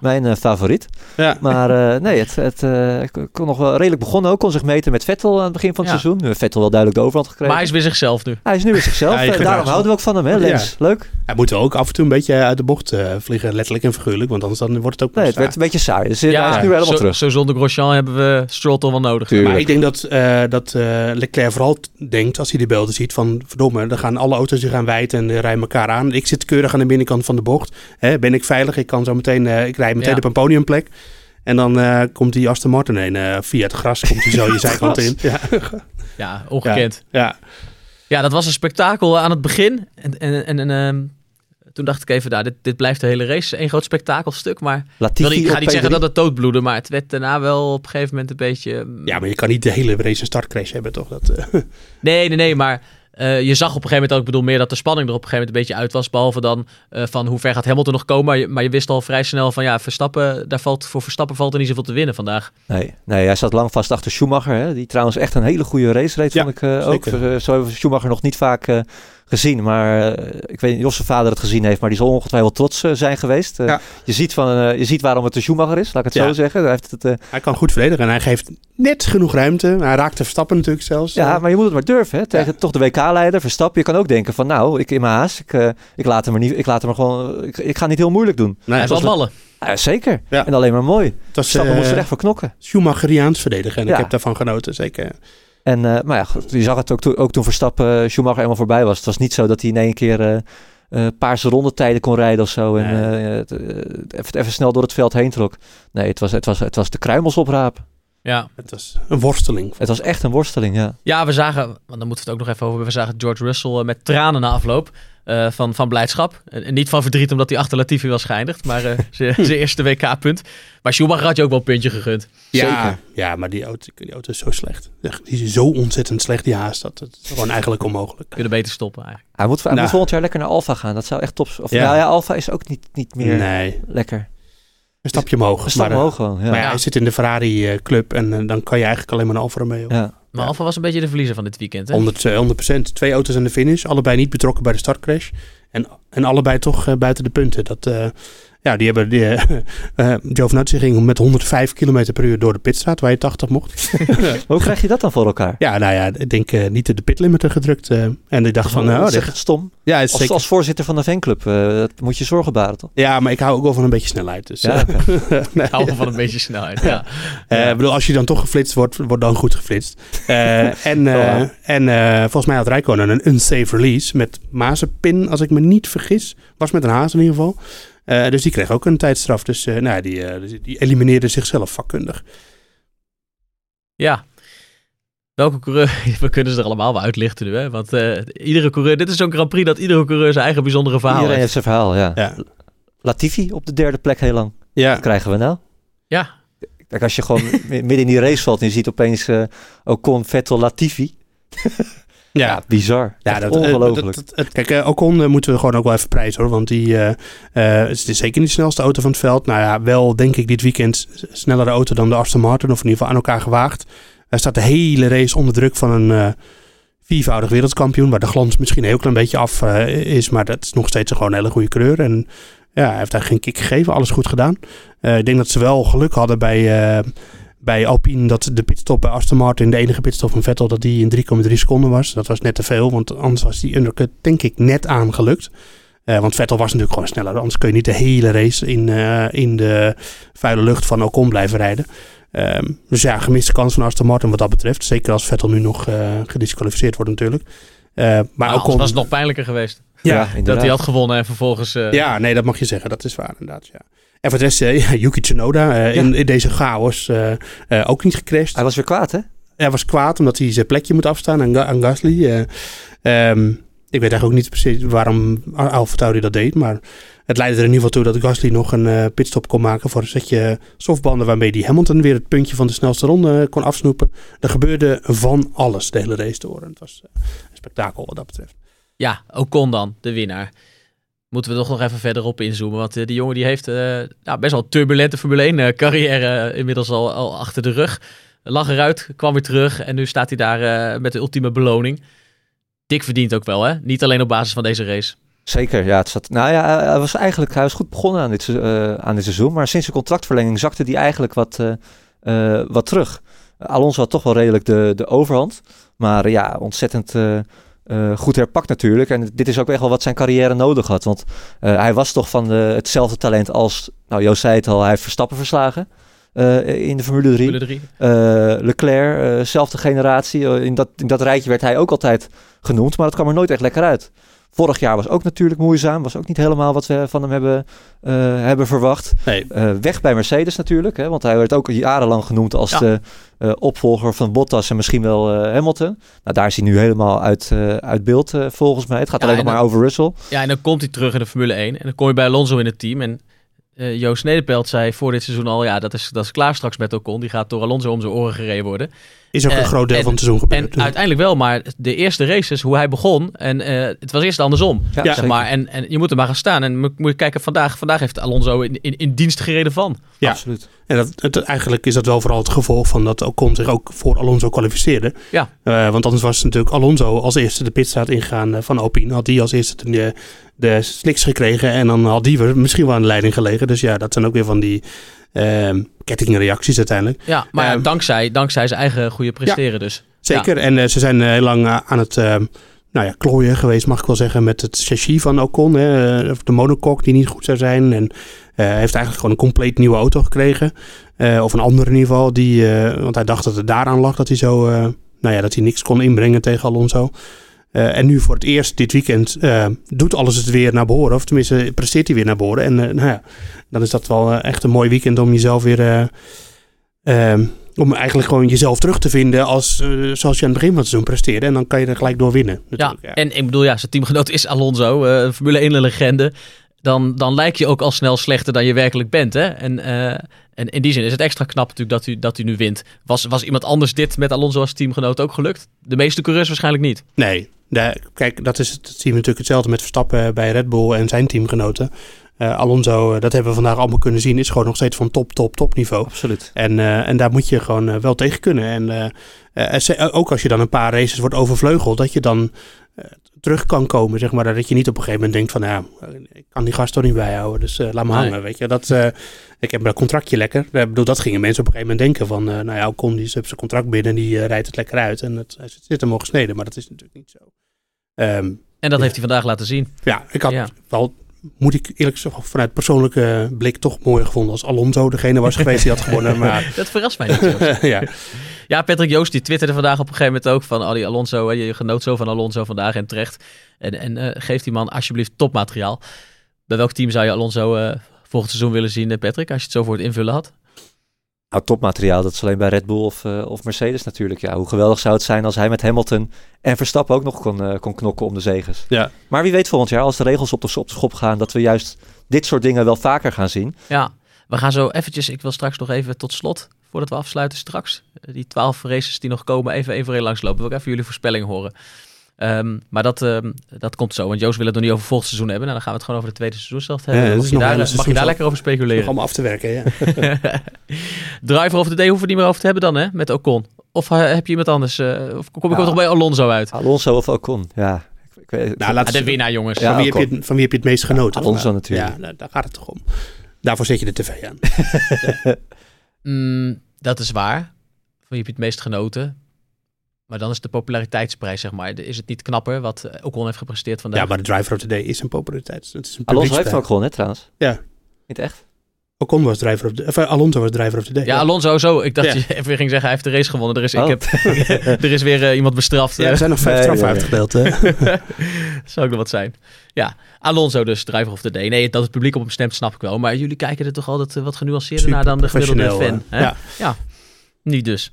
mijn favoriet. Ja. Maar nee, het, het ik kon nog wel redelijk begonnen ook. Kon zich meten met Vettel aan het begin van het seizoen. Nu heeft Vettel wel duidelijk de overhand gekregen. maar hij is weer zichzelf nu. Hij is nu weer zichzelf. Ja, daarom zich. houden we ook van hem, hè, Lens? Leuk? Hij moet ook af en toe een beetje uit de bocht eh, vliegen, letterlijk en figuurlijk, want anders dan wordt het ook Nee, het werd een beetje saai. Dus eh, ja, hij is nu helemaal zo, terug. Zo zonder Grosjean hebben we Stroll toch wel nodig. Tuurlijk. Maar ik denk dat, eh, dat eh, Leclerc vooral denkt, als hij die beelden ziet, van verdomme, dan gaan alle auto's die gaan wijd en rijden elkaar aan. Ik zit keurig aan de binnenkant van de bocht. Hè, ben ik veilig? Ik kan zo meteen, eh, ik rijd meteen Ja. op een podiumplek. En dan eh, komt die Aston Martin heen, eh, via het gras, komt hij zo je [laughs] zijkant in. Ja, Ja, ongekend. ja. Ja, dat was een spektakel aan het begin. En, en, en, en, ehm, toen dacht ik even, nou, dit, dit blijft de hele race een groot spektakelstuk. Maar ik, Latifi ik ga niet zeggen P3. dat het doodbloedde, maar het werd daarna wel op een gegeven moment een beetje... mm, ja, maar je kan niet de hele race een startcrash hebben, toch? Dat, eh, [laughs] Nee, nee, nee, maar eh, je zag op een gegeven moment ook, ik bedoel meer dat de spanning er op een gegeven moment een beetje uit was. Behalve dan eh, van hoe ver gaat Hamilton nog komen. Maar je, maar je wist al vrij snel van ja, Verstappen, daar valt, voor Verstappen valt er niet zoveel te winnen vandaag. Nee, nee, hij zat lang vast achter Schumacher. Hè, die trouwens echt een hele goede race reed, Ja, vond ik eh, ook. Zo hebben Schumacher nog niet vaak eh, gezien. Maar eh, ik weet niet of zijn vader het gezien heeft. Maar die zal ongetwijfeld trots eh, zijn geweest. Eh, Ja. je, ziet van, eh, je ziet waarom het de Schumacher is, laat ik het Ja. zo zeggen. Hij heeft het, eh, hij kan goed verdedigen en hij geeft net genoeg ruimte. Hij raakte Verstappen natuurlijk zelfs. ja, maar je moet het maar durven. Hè, tegen Ja. toch de WK-leider, Verstappen. Je kan ook denken van nou, ik in mijn haast. Ik, ik laat hem er niet, ik laat hem er gewoon, ik, ik ga niet heel moeilijk doen. nee, Hij was, ballen. Ja, zeker. Ja. En alleen maar mooi. het was Verstappen moest er echt voor knokken. Schumacheriaans verdedigen en Ja. ik heb daarvan genoten, zeker. En, eh, maar ja, goed, je zag het ook, to- ook toen Verstappen eh, Schumacher helemaal voorbij was. Het was niet zo dat hij in één keer eh, paarse rondetijden kon rijden of zo. En Nee. het, even, even snel door het veld heen trok. Nee, het was, het was, het was de kruimels oprapen. Ja. Het was een worsteling. Het was echt een worsteling, ja. ja, we zagen, want dan moeten we het ook nog even over. We zagen George Russell eh, met tranen na afloop eh, van, van blijdschap. En, niet van verdriet omdat hij achter Latifi was geëindigd, maar eh, [laughs] zijn eerste WK-punt. Maar Schumacher had je ook wel een puntje gegund. Ja, Zeker. ja maar die auto, die auto is zo slecht. Echt, Die is zo ontzettend slecht, die haast. Dat het is gewoon eigenlijk onmogelijk. Kunnen beter stoppen eigenlijk. Hij moet, hij Nou. moet volgend jaar lekker naar Alfa gaan. Dat zou echt top zijn. Of Ja. ja, ja Alfa is ook niet, niet meer Nee, lekker. Een stapje omhoog. Een stap maar, eh, omhoog gewoon. Ja. maar ja, Ja. hij zit in de Ferrari-club en eh, dan kan je eigenlijk alleen maar een Alfa Romeo. Ja. Maar Ja. Alfa was een beetje de verliezer van dit weekend. Hè? 100, eh, 100%. Twee auto's aan de finish. Allebei niet betrokken bij de startcrash. En, en allebei toch eh, buiten de punten. Dat, eh, ja, die hebben... Die, [laughs] eh eh, Giovinazzi ging met 105 km per uur door de pitstraat, waar je 80 mocht. [laughs] Hoe krijg je dat dan voor elkaar? Ja, nou ja, ik denk eh, niet de pitlimiter gedrukt. eh, en ik dacht van, nou, zeg dit, het stom. ja, het is Als, zeker, als voorzitter van de fanclub, eh, dat moet je zorgen baren, toch? ja, maar ik hou ook wel van een beetje snelheid. Dus, Ja, eh, [laughs] nee. Houden van een beetje snelheid. Ja. Eh, ik bedoel, als je dan toch geflitst wordt, wordt dan goed geflitst. Eh, en eh, Ja. en eh, volgens mij had Rijkonen een unsafe release met Mazepin, als ik me niet vergis. Was met een haas in ieder geval. Eh, dus die kreeg ook een tijdstraf. Dus eh, nou, die, eh, die- die elimineerde zichzelf vakkundig. Ja. Welke coureur, [laughs] we kunnen ze er allemaal wel uitlichten nu, hè? Want eh, iedere coureur, dit is zo'n Grand Prix dat iedere coureur zijn eigen bijzondere verhaal Iedereen heeft. heeft zijn verhaal, ja. Ja, Latifi op de derde plek heel lang. ja. Wat krijgen we nou? Ja, Kijk, als je gewoon [laughs] mi- midden in die race valt en je ziet opeens eh Ocon, Vettel, Latifi. [laughs] Ja, ja. bizar. Ja, dat, eh, ongelooflijk. dat- dat- het- kijk, eh, Ocon eh, moeten we gewoon ook wel even prijzen hoor. Want die eh, het is zeker niet de snelste auto van het veld. Nou ja, wel denk ik dit weekend snellere auto dan de Aston Martin. Of in ieder geval aan elkaar gewaagd. Hij staat de hele race onder druk van een viervoudig wereldkampioen. Waar de glans misschien een heel klein beetje af is. Maar dat is nog steeds een gewoon hele goede kleur. En ja, hij heeft daar geen kick gegeven. Alles goed gedaan. Ik denk dat ze wel geluk hadden bij, bij Alpine. Dat de pitstop bij Aston Martin, de enige pitstop van Vettel, dat die in 3,3 seconden was. Dat was net te veel. Want anders was die undercut denk ik net aangelukt. Eh, want Vettel was natuurlijk gewoon sneller. Anders kun je niet de hele race in, eh, in de vuile lucht van Ocon blijven rijden. Ehm, dus ja, gemiste kans van Aston Martin wat dat betreft. Zeker als Vettel nu nog eh, gedisqualificeerd wordt natuurlijk. Eh, maar Ocon... Ocon was het nog pijnlijker geweest. Ja, Dat hij had gewonnen en vervolgens... eh, ja, nee, dat mag je zeggen. Dat is waar inderdaad, ja. En voor de rest, eh, [laughs] ja, Yuki Tsunoda eh, in, in deze chaos eh, eh, ook niet gecrashed. Hij was weer kwaad, hè? Hij was kwaad omdat hij zijn plekje moet afstaan aan, Ga- aan Gasly. Eh, ehm, ik weet eigenlijk ook niet precies waarom Alfa Tauri dat deed. Maar het leidde er in ieder geval toe dat Gasly nog een eh, pitstop kon maken voor een setje softbanden. Waarmee hij Hamilton weer het puntje van de snelste ronde kon afsnoepen. Er gebeurde van alles de hele race door. En het was een spektakel wat dat betreft. Ja, Ocon dan, de winnaar. Moeten we toch nog even verder op inzoomen. Want eh, die jongen die heeft eh, nou, best wel turbulente Formule 1 eh, carrière inmiddels al, achter de rug. Lag eruit, kwam weer terug en nu staat hij daar met de ultieme beloning. Dik verdient ook wel, hè? Niet alleen op basis van deze race. Zeker, ja. Het zat, nou ja, hij was eigenlijk hij was goed begonnen aan dit, aan seizoen. Maar sinds de contractverlenging zakte hij eigenlijk wat, wat terug. Alonso had toch wel redelijk de, de overhand. Maar ja, ontzettend eh, goed herpakt natuurlijk. En dit is ook echt wel wat zijn carrière nodig had. Want eh, hij was toch van de, hetzelfde talent als, nou Joost zei het al, hij heeft Verstappen verslagen. eh, in de Formule 3. Formule 3. Eh, Leclerc, zelfde generatie. In, dat, in dat rijtje werd hij ook altijd genoemd, maar het kwam er nooit echt lekker uit. Vorig jaar was ook natuurlijk moeizaam. Was ook niet helemaal wat we van hem hebben, eh, hebben verwacht. Nee, Eh, weg bij Mercedes natuurlijk. Hè, want hij werd ook jarenlang genoemd als Ja. de eh, opvolger van Bottas en misschien wel Hamilton. Nou, daar is hij nu helemaal uit, uit beeld volgens mij. Het gaat Ja, alleen nog maar over Russell. Ja, en dan komt hij terug in de Formule 1. En dan kom je bij Alonso in het team. En eh, Joost Nederpelt zei voor dit seizoen al... ja, dat is, dat is klaar straks met Ocon. Die gaat door Alonso om zijn oren gereden worden. is ook Eh, een groot deel en- van het seizoen En gebeurd. uiteindelijk wel, maar de eerste races, hoe hij begon... en eh, het was eerst andersom, Ja, zeg maar. En, en je moet er maar gaan staan. En moet moet je kijken, vandaag, vandaag heeft Alonso in, in, in dienst gereden van. Ja. Absoluut. En dat, het, eigenlijk is dat wel vooral het gevolg van dat Ocon zich ook voor Alonso kwalificeerde. Ja. Eh, want anders was natuurlijk Alonso als eerste de pitstraat ingegaan eh, van Alpine. Had die als eerste de, de slicks gekregen en dan had die misschien wel aan de leiding gelegen. Dus ja, dat zijn ook weer van die ehm kettingreacties uiteindelijk. Ja, maar ja, Ehm, dankzij, dankzij zijn eigen goede presteren dus. Zeker. En eh, ze zijn eh, heel lang eh, aan het ehm, nou ja, klooien geweest, mag ik wel zeggen, met het chassis van Ocon. Hè, of de monocoque die niet goed zou zijn. En heeft eigenlijk gewoon een compleet nieuwe auto gekregen. Of een andere in ieder geval. Die, want hij dacht dat het daaraan lag dat hij zo, nou ja, dat hij niks kon inbrengen tegen Alonso. Eh, en nu voor het eerst dit weekend eh, doet alles het weer naar behoren. Of tenminste presteert hij weer naar behoren. En eh, nou ja, dan is dat wel echt een mooi weekend om jezelf weer... om eigenlijk gewoon jezelf terug te vinden als, zoals je aan het begin van het seizoen presteerde. En dan kan je er gelijk door winnen. Ja, natuurlijk, en ik bedoel, ja, zijn teamgenoot is Alonso, een Formule 1 legende. Dan, dan lijk je ook al snel slechter dan je werkelijk bent. Hè? En, en in die zin is het extra knap natuurlijk dat u, dat u nu wint. Was, was iemand anders dit met Alonso als teamgenoot ook gelukt? De meeste coureurs waarschijnlijk niet. Nee, de- kijk, dat, is, het- dat zien we natuurlijk hetzelfde met Verstappen bij Red Bull en zijn teamgenoten. Eh, Alonso, eh, dat hebben we vandaag allemaal kunnen zien, is gewoon nog steeds van top, top, top niveau. Absoluut. En, eh, en daar moet je gewoon eh, wel tegen kunnen. En eh, eh, ook als je dan een paar races wordt overvleugeld, dat je dan eh, terug kan komen, zeg maar. Dat je niet op een gegeven moment denkt van, ja, ik kan die gast toch niet bijhouden, dus eh, laat me Nee. hangen, weet je. Dat, eh, ik heb mijn contractje lekker. Ik bedoel, dat gingen mensen op een gegeven moment denken van, eh, nou ja, Ocon die heeft zijn contract binnen en die eh, rijdt het lekker uit. En het, het zit hem al gesneden, maar dat is natuurlijk niet zo. Ehm, En dat heeft hij vandaag laten zien. ja, ik had Ja. wel, moet ik eerlijk zeggen, vanuit persoonlijke blik toch mooi gevonden als Alonso degene was geweest die had gewonnen. [laughs] Maar Dat verrast mij niet. [laughs] Ja, Ja, Patrick Joost die twitterde vandaag op een gegeven moment ook van... Oh, die Alonso, je genoot zo van Alonso vandaag en terecht. En, en eh, geef die man alsjeblieft topmateriaal. Bij welk team zou je Alonso eh, volgend seizoen willen zien, eh, Patrick? Als je het zo voor het invullen had. Nou, topmateriaal, dat is alleen bij Red Bull of, eh, of Mercedes natuurlijk. Ja, hoe geweldig zou het zijn als hij met Hamilton en Verstappen ook nog kon, eh, kon knokken om de zegens. ja. Maar wie weet volgend jaar, als de regels op de, op de schop gaan, dat we juist dit soort dingen wel vaker gaan zien. Ja, we gaan zo eventjes... Ik wil straks nog even tot slot, voordat we afsluiten straks... eh, die twaalf races die nog komen, even even een langslopen. Wil ik even jullie voorspelling horen. Ehm, maar dat, ehm, dat komt zo. Want Joost wil het nog niet over volgend seizoen hebben. Nou, dan gaan we het gewoon over de tweede seizoenshelft hebben. Ja, mag, je daar, mag je daar lekker over speculeren. allemaal af te werken, ja. [laughs] Driver of the day hoeven we niet meer over te hebben dan, hè? Met Ocon. Of eh, heb je iemand anders? eh, of kom ik Ja. toch bij Alonso uit? Alonso of Ocon, ja. Ik, weet, Nou, laat Ah, de winnaar, jongens. Ja, van, wie heb je, het- van wie heb je het meest genoten? Alonso vandaag? natuurlijk. Ja, nou, daar gaat het toch om. Daarvoor zet je de tv aan. [laughs] Mm, dat is waar. Van wie heb je het meest genoten? Maar dan is de populariteitsprijs, zeg maar. Is het niet knapper wat eh, Ocon heeft gepresteerd vandaag? Ja, maar de driver of the day is een populariteit. Het is een Alonso heeft ook gewonnen, hè, trouwens. Ja. Niet echt? Ocon was driver of the, of, eh, Alonso was driver of the day. Ja, Alonso zo. Ik dacht Ja. je even ging zeggen, hij heeft de race gewonnen. Er is, Oh. ik heb, [laughs] er is weer eh, iemand bestraft. Ja, er eh. zijn nog vijf Nee, straffen nee, nee. uitgedeeld. hè. [laughs] Zou ook nog wat zijn. Ja, Alonso dus, driver of the day. Nee, dat het publiek op hem stemt, snap ik wel. Maar jullie kijken er toch altijd eh, wat genuanceerder naar dan de gemiddelde fan. eh, hè? Ja. Niet dus.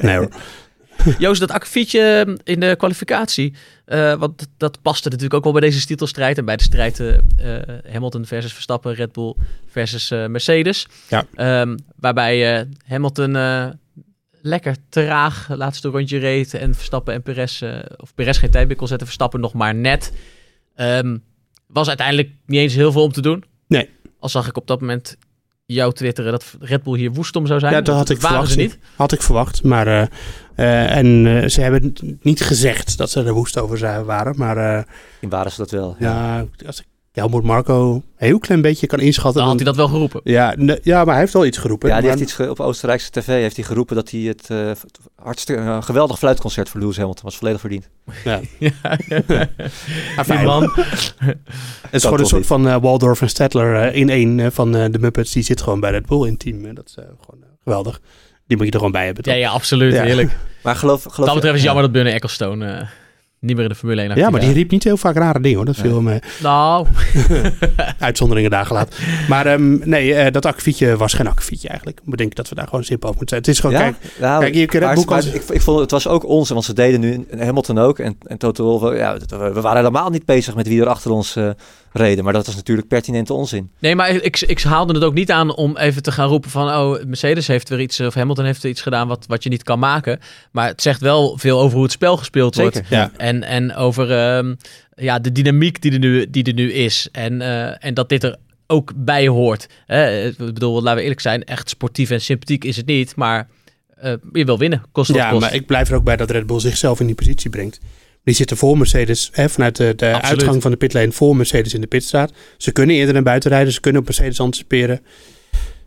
Nee hoor. [laughs] Joost, dat akkefietje in de kwalificatie. eh, want dat- paste natuurlijk ook wel bij deze titelstrijd. En bij de strijd eh, eh, Hamilton versus Verstappen, Red Bull versus Mercedes. Ja. Ehm, waarbij Hamilton lekker traag laatste rondje reed. En Verstappen en Perez, of Perez geen tijd meer kon zetten. Verstappen nog maar net. Ehm, was uiteindelijk niet eens heel veel om te doen. Nee. Al zag ik op dat moment jou twitteren dat Red Bull hier woest om zou zijn. Ja, dat had ik waren verwacht. ze niet. Had ik verwacht. Maar, eh, eh, en eh, ze hebben niet gezegd dat ze er woest over zijn- waren. Maar eh, In waren ze dat wel. ja, als ik Helmoet Marco een heel klein beetje kan inschatten. Dan had hij dat wel geroepen. Ja, ne- ja, maar hij heeft wel iets geroepen. Ja, die Maar- heeft iets ge- op Oostenrijkse tv heeft hij geroepen dat hij het eh, hartstikke een geweldig fluitconcert voor Lewis Hamilton was volledig verdiend. ja. [laughs] Ja. Man. Het is gewoon een soort niet. van eh, Waldorf en Stedtler eh, in één eh, van eh, de Muppets. Die zit gewoon bij Red Bull in het team. En dat is eh, gewoon eh, geweldig. Die moet je er gewoon bij hebben. Ja, toch? ja, absoluut. Ja. Heerlijk. Maar geloof, geloof Wat dat betreft is ja. jammer dat Bunny Ecclestone eh, niet meer in de Formule 1 actief Ja, maar die riep niet heel vaak rare dingen hoor. Dat viel Nee. me Nou, [laughs] uitzonderingen daar gelaten. Maar ehm, nee, eh, dat akkefietje was geen akkefietje eigenlijk. Ik denk dat we daar gewoon simpel over moeten zijn. Het is gewoon, Ja, kijk, nou, kijk, maar- Bull maar kan- ik, ik vond het was ook onze, want ze deden nu Hamilton ook en, en Toto Wolff, ja, we, waren helemaal niet bezig met wie er achter ons eh, reden, maar dat was natuurlijk pertinente onzin. nee, maar ik, ik haalde het ook niet aan om even te gaan roepen van... oh, Mercedes heeft weer iets, of Hamilton heeft er iets gedaan wat, wat je niet kan maken. Maar het zegt wel veel over hoe het spel gespeeld wordt. Zeker. ja. En, en over ehm, ja, de dynamiek die er nu, die er nu is. En, eh, en dat dit er ook bij hoort. Hè? Ik bedoel, laten we eerlijk zijn, echt sportief en sympathiek is het niet. Maar eh, je wil winnen, kost wat Ja, kost. maar ik blijf er ook bij dat Red Bull zichzelf in die positie brengt. Die zitten voor Mercedes, hè, vanuit de, de uitgang van de pitlane voor Mercedes in de pitstraat. Ze kunnen eerder naar buiten rijden, ze kunnen op Mercedes anticiperen.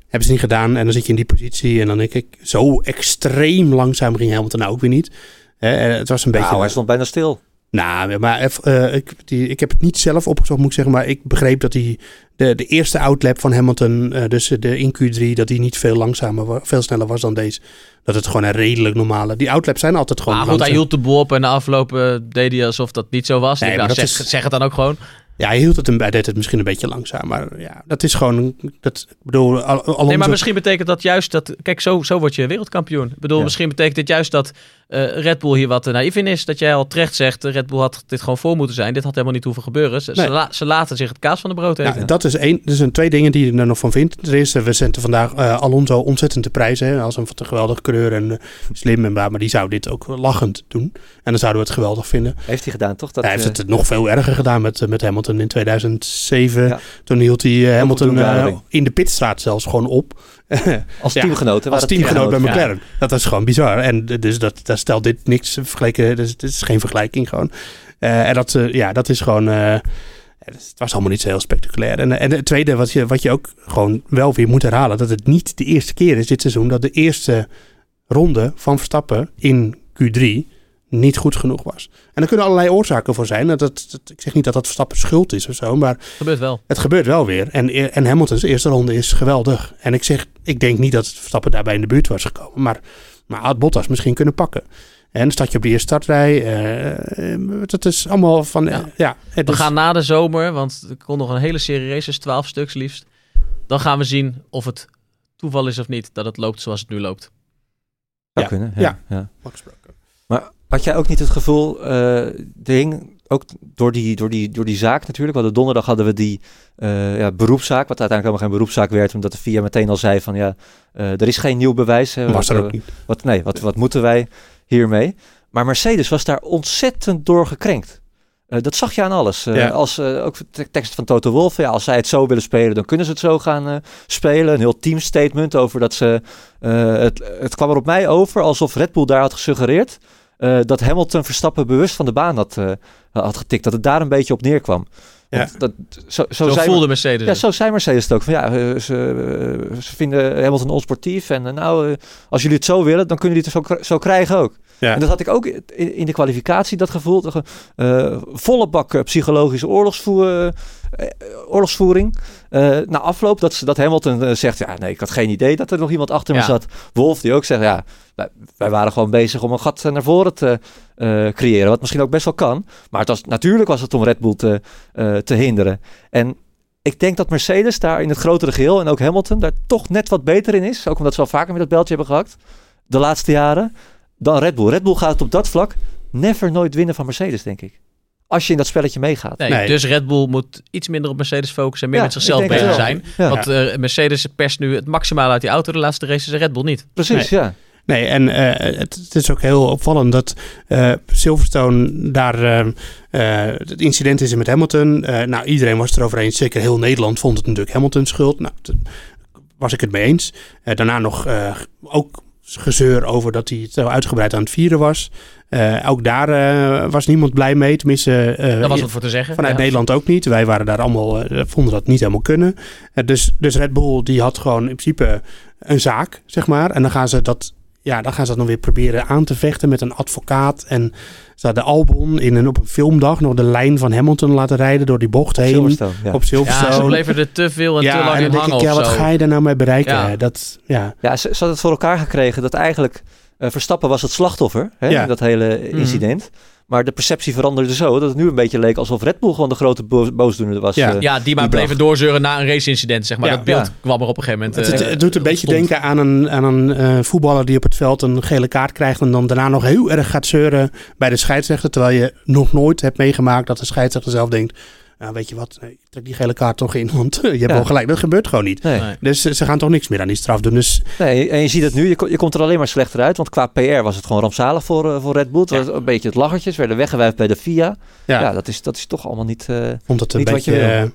Hebben ze niet gedaan en dan zit je in die positie. En dan denk ik, zo extreem langzaam ging Hamilton nou ook weer niet. Hè, eh, het was een beetje... Nou, hij stond bijna stil. Nou, maar even, eh, ik, die, ik heb het niet zelf opgezocht, moet ik zeggen. Maar ik begreep dat die, de, de eerste outlap van Hamilton, eh, dus de in Q3, dat die niet veel langzamer, veel sneller was dan deze. Dat het gewoon een redelijk normale... Die outlaps zijn altijd gewoon Maar goed, hij hield de boel op en na afloop eh, deed hij alsof dat niet zo was. Nee, Ik zeg, is- zeg het dan ook gewoon. Ja, hij hield het een, hij deed het misschien een beetje langzaam. Maar ja, dat is gewoon... Dat, ik bedoel, Al- Nee, maar misschien betekent dat juist dat... Kijk, zo, zo word je wereldkampioen. Ik bedoel, Ja. misschien betekent dit juist dat eh, Red Bull hier wat eh, naïef in is. Dat jij al terecht zegt, eh, Red Bull had dit gewoon voor moeten zijn. Dit had helemaal niet hoeven gebeuren. Ze, Nee. ze, la- ze laten zich het kaas van de brood eten. Ja, dat is één. Er zijn twee dingen die je er nog van vindt. Ten eerste, we zetten vandaag Alonso ontzettend te prijzen. Hè, als een wat een geweldige coureur en slim en bla. Maar die zou dit ook lachend doen. En dan zouden we het geweldig vinden. Heeft hij gedaan, toch? Dat, hij heeft het nog veel erger gedaan met, met Hamilton in 2007. Ja. Toen hield hij Hamilton in de pitstraat zelfs gewoon op. [laughs] als Ja, teamgenoten. Als teamgenoot bij. McLaren. Dat is gewoon bizar. En dus dat, daar stelt dit niks vergeleken. Dus het is geen vergelijking gewoon. Eh, en dat, eh, ja, dat is gewoon... eh, het was allemaal niet zo heel spectaculair. En, en het tweede wat je, wat je ook gewoon wel weer moet herhalen... dat het niet de eerste keer is dit seizoen... dat de eerste ronde van Verstappen in Q3 niet goed genoeg was. En daar kunnen allerlei oorzaken voor zijn. Dat, dat, dat- ik zeg niet dat dat Verstappen schuld is of zo... maar gebeurt wel. het gebeurt wel weer. En, en Hamilton's eerste ronde is geweldig. En ik zeg, ik denk niet dat Verstappen daarbij in de buurt was gekomen. Maar, maar had Bottas misschien kunnen pakken. En dan start je op de eerste startrij. eh, dat is allemaal van... Ja. ja, het We is- gaan na de zomer, want er komt nog een hele serie races, 12 stuks liefst. Dan gaan we zien of het toeval is of niet dat het loopt zoals het nu loopt. Zou Ja. kunnen, Ja. ja. ja. Maar had jij ook niet het gevoel, eh er hing ook door die, door, die, door die zaak natuurlijk, hadden donderdag hadden we die eh, ja, beroepszaak, wat uiteindelijk helemaal geen beroepszaak werd, omdat de VIA meteen al zei van ja, eh, er is geen nieuw bewijs. hè, Was er wat, ook eh, niet. Wat, nee, wat, wat moeten wij hiermee? Maar Mercedes was daar ontzettend door gekrenkt. Dat zag je aan alles. Ja. als, ook de tekst van Toto Wolff. Ja, als zij het zo willen spelen, dan kunnen ze het zo gaan spelen. Een heel teamstatement over dat ze... het, het kwam er op mij over alsof Red Bull daar had gesuggereerd... eh, dat Hamilton Verstappen bewust van de baan had, eh, had getikt. Dat het daar een beetje op neerkwam. Want dat, zo, zo, voelde Mercedes ja, zo zei Mercedes het ook. Van, ja, eh, ze, ze vinden Hamilton onsportief. En nou, als jullie het zo willen, dan kunnen jullie het zo, zo krijgen ook. Ja. En dat had ik ook in, de kwalificatie, dat gevoel. Eh, volle bak eh, psychologische oorlogsvoer, eh, oorlogsvoering. Na afloop dat, dat Hamilton zegt, ja nee, ik had geen idee dat er nog iemand achter me zat. Wolf die ook zegt, ja, wij, waren gewoon bezig om een gat naar voren te creëren. Wat misschien ook best wel kan. Maar het was, natuurlijk was het om Red Bull te, te hinderen. En ik denk dat Mercedes daar in het grotere geheel en ook Hamilton daar toch net wat beter in is. Ook omdat ze al vaker met dat beltje hebben gehakt de laatste jaren. Dan Red Bull. Red Bull gaat het op dat vlak never nooit winnen van Mercedes, denk ik. Als je in dat spelletje meegaat. Nee, Nee. Dus Red Bull moet iets minder op Mercedes focussen en meer Ja, met zichzelf bezig zijn. Ja. Want eh, Mercedes perst nu het maximaal uit die auto de laatste races en Red Bull niet. Precies, ja. Nee, en eh, het, het is ook heel opvallend dat eh, Silverstone daar het incident is met Hamilton. Eh, nou, iedereen was het erover eens. Zeker heel Nederland vond het natuurlijk Hamilton's schuld. Nou, was ik het mee eens. Daarna nog eh, ook gezeur over dat hij zo uitgebreid aan het vieren was. Eh, ook daar eh, was niemand blij mee. Tenminste, Daar was wat voor te zeggen. Vanuit Ja. Nederland ook niet. Wij waren daar allemaal, vonden dat niet helemaal kunnen. Dus, dus Red Bull die had gewoon in principe een zaak, zeg maar. En dan gaan ze dat, ja, dan gaan ze dat nog weer proberen aan te vechten met een advocaat. En ze hadden Albon in een, op een filmdag nog de lijn van Hamilton laten rijden door die bocht heen. Silverstone, ja. Op Ja, Silverstone. ze bleven er te veel en te Ja, lang en in denk hangen ik, ja, wat zo. ga je daar nou mee bereiken? Ja. Dat, ja. Ja, ze, ze hadden het voor elkaar gekregen dat eigenlijk eh, Verstappen was het slachtoffer. Hè, Ja. in Dat hele Mhm. incident. Maar de perceptie veranderde zo dat het nu een beetje leek alsof Red Bull gewoon de grote bo- boosdoener was. Ja. eh. Ja, die maar Die bleven doorzeuren na een raceincident, zeg maar. Ja. dat beeld Ja. kwam er op een gegeven moment. Het, het, eh, het doet een beetje ontstond. denken aan een, aan een eh, voetballer die op het veld een gele kaart krijgt. En dan daarna nog heel erg gaat zeuren bij de scheidsrechter. Terwijl je nog nooit hebt meegemaakt dat de scheidsrechter zelf denkt. Nou, weet je wat, nee, ik trek die gele kaart toch in. [laughs] Want je hebt Ja. wel gelijk, dat gebeurt gewoon niet. Nee. Nee. Dus eh, ze gaan toch niks meer aan die straf doen. Dus nee, en je ziet het nu, je, ko- je komt er alleen maar slechter uit. Want qua PR was het gewoon rampzalig voor, eh, voor Red Bull. Het Ja. was een beetje het lachertje. Ze werden weggewuifd bij de FIA. ja, Ja, dat, is, dat is toch allemaal niet... eh, vond het een niet wat je beetje wil. eh,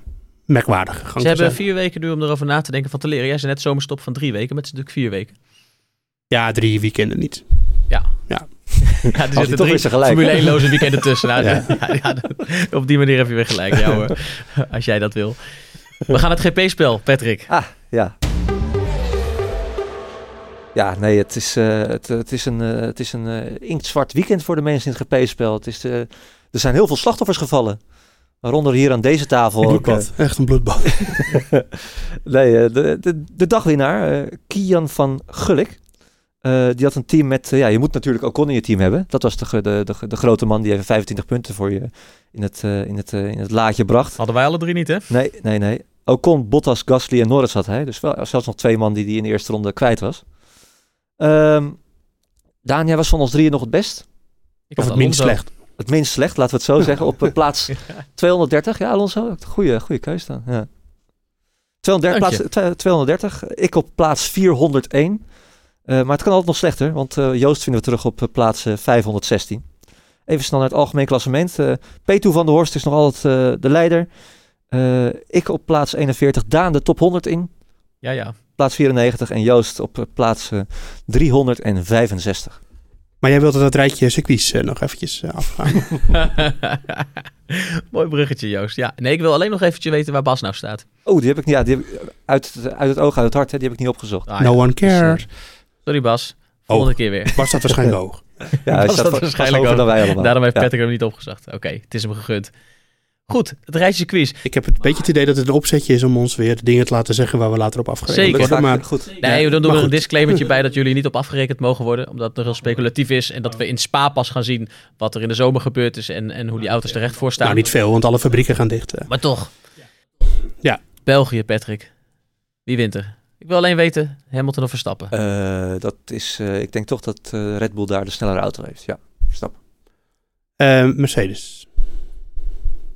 merkwaardig Ze hebben zijn. vier weken nu om erover na te denken van te leren. Jij zei net zomerstop van drie weken, maar het is natuurlijk vier weken. Ja, drie weekenden niet. Ja, Had [laughs] er hij zitten drie Formule hè? 1 loze weekenden tussen. Nou, [laughs] [laughs] Ja. ja, ja, op die manier heb je weer gelijk, ja, hoor. als jij dat wil. We gaan het GP-spel, Patrick. Ah, ja. Ja, nee, het is, eh, het, het is een, eh, het is een eh, inktzwart weekend voor de mensen in het GP-spel. Het is, er zijn heel veel slachtoffers gevallen. Waaronder hier aan deze tafel Een ook. bloedbad. Echt een bloedbad. nee, de, de, de dagwinnaar, Kian van Gulik. Eh, die had een team met, eh, ja, je moet natuurlijk Ocon in je team hebben. Dat was de, de, de, de grote man die even 25 punten voor je in het, eh, in het, in het laadje bracht. Hadden wij alle drie niet, hè? Nee, nee, nee. Ocon, Bottas, Gasly en Norris had hij. Dus wel, zelfs nog twee man die die in de eerste ronde kwijt was. Ehm Daan, jij was van ons drieën nog het best. Ik Of het minst slecht. Het minst slecht, laten we het zo [laughs] zeggen. Op plaats [laughs] 230. Ja, Alonso, goede, goede keus dan. Ja. 230, Dank je. plaats, twa- 230. Ik op plaats 401. Eh, maar het kan altijd nog slechter, want eh, Joost vinden we terug op eh, plaats eh, 516. Even snel naar het algemeen klassement. Eh P2 van der Horst is nog altijd eh, de leider. Eh, ik op plaats 41. Daan de top 100 in. Ja, ja. Plaats 94. En Joost op plaats eh, 365. Maar jij wilde dat rijtje circuits nog eventjes afgaan. [laughs] [laughs] Mooi bruggetje, Joost. Ja, nee, ik wil alleen nog eventjes weten waar Bas nou staat. Oh, die heb ik, ja, die heb ik uit, het- uit het oog, uit het hart. Hè, die heb ik niet opgezocht. Ah, no ja. one cares. Sorry, Bas. Volgende keer weer. [laughs] Was dat waarschijnlijk hoog. Ja, hij Was staat waarschijnlijk hoger ook. dan wij allemaal. Daarom heeft Ja. Patrick hem niet opgezocht. Oké, het is hem gegund. Goed, het rijtje quiz. Ik heb het beetje het idee dat het een opzetje is om ons weer dingen te laten zeggen waar we later op afgerekend Zeker. worden. Vaak Maar goed. Nee, dan doen maar we een disclaimertje [laughs] bij dat jullie niet op afgerekend mogen worden. Omdat het nog heel speculatief is. En dat we in Spa pas gaan zien wat er in de zomer gebeurd is. En, en hoe die auto's terecht voor staan. nou, niet veel, want alle fabrieken gaan dicht. Maar toch. Ja. België, Patrick. Wie wint er? Ik wil alleen weten, Hamilton of Verstappen. Eh, dat is, eh, ik denk toch dat eh, Red Bull daar de snellere auto heeft. Ja, Verstappen. Eh, Mercedes.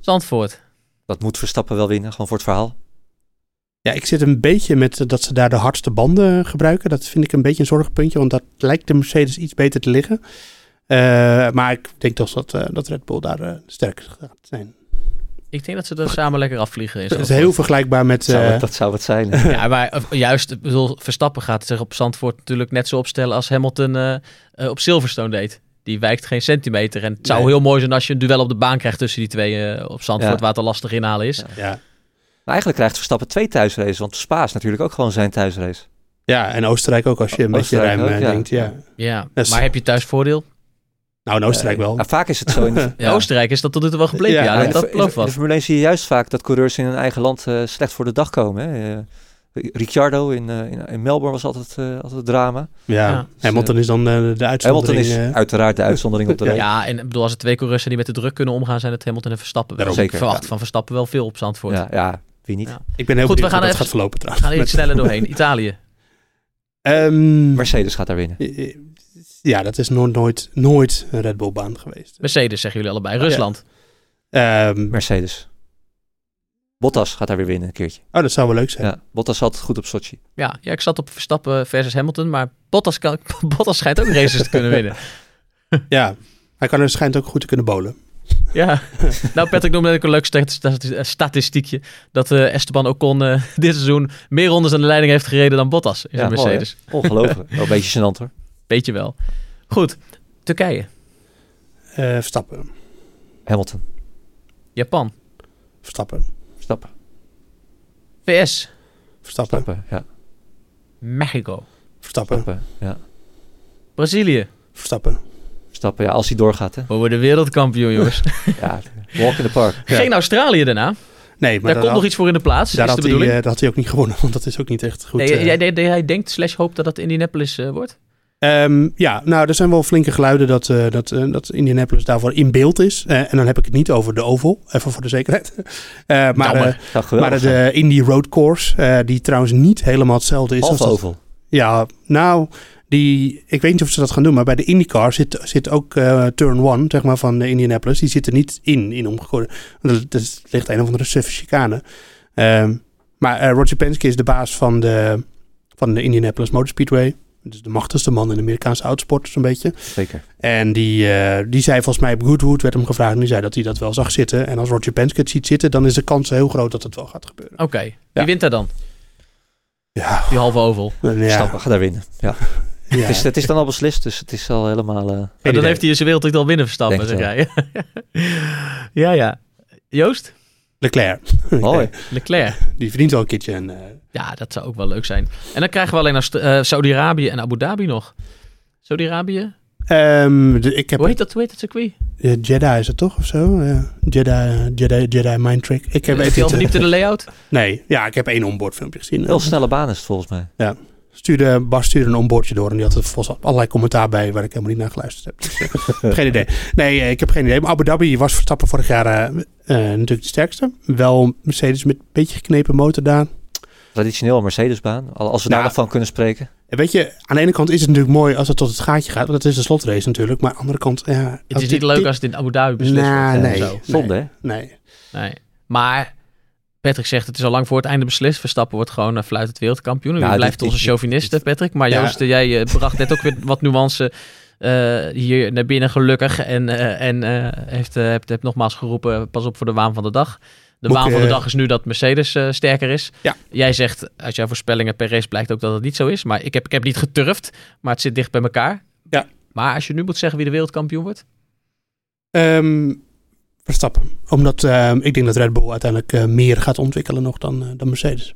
Zandvoort. Dat moet Verstappen wel winnen, gewoon voor het verhaal. Ja, ik zit een beetje met dat ze daar de hardste banden gebruiken. Dat vind ik een beetje een zorgpuntje, want dat lijkt de Mercedes iets beter te liggen. Eh, maar ik denk toch dat, eh, dat Red Bull daar sterker gaat zijn. Ik denk dat ze er samen lekker afvliegen. in [laughs] Het is heel vergelijkbaar met... Zou eh, het, dat zou het zijn. hè? [laughs] Ja, maar juist, bedoel, Verstappen gaat zich op Zandvoort natuurlijk net zo opstellen als Hamilton eh, eh, op Silverstone deed. Die wijkt geen centimeter. En het zou Nee. heel mooi zijn als je een duel op de baan krijgt tussen die twee eh, op Zandvoort, Ja. waar het al lastig inhalen is. Ja. ja. Maar eigenlijk krijgt Verstappen twee thuisraces, want Spa is natuurlijk ook gewoon zijn thuisrace. ja, en Oostenrijk ook als je een beetje Oostenrijk ruim ook, ja. denkt. Ja. Ja, Dat is- maar heb je thuis voordeel? Nou, in Oostenrijk Eh, wel. nou, vaak is het zo in [laughs] de, Ja, Oostenrijk is dat tot nu toe wel gebleken. Ja, dat, in dat de- in, belooft de, in de wat. Formule 1 zie je juist vaak dat coureurs in hun eigen land eh, slecht voor de dag komen. Hè. Eh, Ricciardo in, eh, in, in Melbourne was altijd, eh, altijd drama. ja. ja. Hamilton is dan de Hamilton uitzondering. is eh, uiteraard de uitzondering op de [laughs] rij. Ja, en ik bedoel, als er twee coureurs zijn die met de druk kunnen omgaan, zijn het Hamilton en Verstappen. wel. Daarom. Ik Zeker, verwacht ja. van Verstappen wel veel op Zandvoort. Ja, ja, wie niet. Ja. ik ben heel Goed, we benieuwd gaan hoe dat even- gaat verlopen We trouwens. gaan er iets Met- sneller doorheen. Italië. [laughs] Ehm, Mercedes gaat daar winnen. Ja, dat is nooit, nooit, nooit een Red Bull baan geweest. Mercedes zeggen jullie allebei. Rusland. Ehm, Mercedes. Bottas gaat daar weer winnen een keertje. oh, dat zou wel leuk zijn. Ja, Bottas zat goed op Sochi. Ja, ja, ik zat op Verstappen versus Hamilton, maar Bottas, kan, [laughs] Bottas schijnt ook races te kunnen winnen. [laughs] Ja, hij kan er schijnt ook goed te kunnen bowlen. Ja, nou Patrick noemde ook een leuk sta- sta- statistiekje. Dat eh, Esteban Ocon eh, dit seizoen meer rondes aan de leiding heeft gereden dan Bottas in zijn Ja, mooi? Mercedes. Ongelooflijk. Wel een beetje gênant hoor. Weet je wel. Goed, Turkije, Eh, Verstappen. Hamilton. Japan, Verstappen. Verstappen. VS, Verstappen. Verstappen. Ja. Mexico, Verstappen. Verstappen. Ja. Brazilië. Verstappen. Verstappen. Ja, als hij doorgaat hè. We worden wereldkampioen jongens. [laughs] Ja, walk in the park. Ja. Geen Australië daarna. Nee, maar Daar dat komt nog iets voor in de plaats, daar is had, de hij, eh, dat had hij ook niet gewonnen, [laughs] want dat is ook niet echt goed. nee, eh. jij, hij denkt slash hoopt dat het Indianapolis eh, wordt. Ehm, ja, nou, er zijn wel flinke geluiden dat, eh, dat, eh, dat Indianapolis daarvoor in beeld is. Eh, en dan heb ik het niet over de oval, even voor de zekerheid. [laughs] Maar Jammer. maar de Indy Road Course, die trouwens niet helemaal hetzelfde is. Half als dat- oval. Ja, nou, die, ik weet niet of ze dat gaan doen, maar bij de IndyCar zit, zit ook Turn 1, zeg maar, van Indianapolis. Die zit er niet in, in omgegooid. Er, er ligt een of andere suffe chicane. Ehm, maar Roger Penske is de baas van de, van de Indianapolis Motor Speedway. Dus de machtigste man in de Amerikaanse autosport, zo'n beetje. Zeker. En die, eh, die zei volgens mij op Goodwood, werd hem gevraagd, en die zei dat hij dat wel zag zitten. En als Roger Penske het ziet zitten, dan is de kans heel groot dat het wel gaat gebeuren. Oké, wie Ja. wint daar dan? Ja, Die halve oval. ja, Verstappen gaat daar winnen. Ja. [laughs] ja. Het, is, het is dan al beslist, dus het is al helemaal... eh, Ja, dan heeft hij zijn wereldtitel al winnen Verstappen, zeg jij. [laughs] ja, ja. Joost? Leclerc. [laughs] mooi. Leclerc. Die verdient wel een keertje een... Ja, dat zou ook wel leuk zijn. En dan krijgen we alleen Aust- eh, Saudi-Arabië en Abu Dhabi nog. Saudi-Arabië? Ehm, de- ik heb Hoe heet dat, hoe heet dat circuit? eh, Jedi is het toch of zo? Ja. Jedi, Jedi, Jedi Mind Trick. Ik heb Heb weet je al niet, verdiept in de layout? Nee, ja, ik heb één onboardfilmpje gezien. Heel snelle baan is het volgens mij. Stuurde, Bas stuurde een onboardje door en die had er volgens allerlei commentaar bij waar ik helemaal niet naar geluisterd heb. Dus, eh, geen idee. Nee, eh, ik heb geen idee. Maar Abu Dhabi was Verstappen vorig jaar natuurlijk de sterkste. Wel Mercedes met een beetje geknepen motor daar. Traditioneel een Mercedesbaan. Al- Als we daar Nou, nog van kunnen spreken. En weet je, aan de ene kant is het natuurlijk mooi als het tot het gaatje gaat. Want dat is de slotrace natuurlijk. Maar aan de andere kant, ja... Het is dit- niet leuk dit- als het in Abu Dhabi beslist Nou, wordt. nee. Zo. Zonde hè? Nee. Nee. Maar Patrick zegt het is al lang voor het einde beslist. Verstappen wordt gewoon uh, fluitend wereldkampioen. Ja, dit- blijft dit- onze chauvinist, dit- Patrick. Maar Ja. Joost, jij eh, bracht net ook weer wat nuance eh, hier naar binnen gelukkig. En, eh, en eh, heeft, eh, hebt, hebt nogmaals geroepen, pas op voor de waan van de dag. De waan ik, van de eh, dag is nu dat Mercedes eh, sterker is. Ja. Jij zegt, uit jouw voorspellingen per race blijkt ook dat het niet zo is. Maar ik heb, ik heb niet geturfd, maar het zit dicht bij elkaar. Ja. Maar als je nu moet zeggen wie de wereldkampioen wordt? Ehm, Verstappen. Omdat ehm, ik denk dat Red Bull uiteindelijk eh, meer gaat ontwikkelen nog dan, dan Mercedes.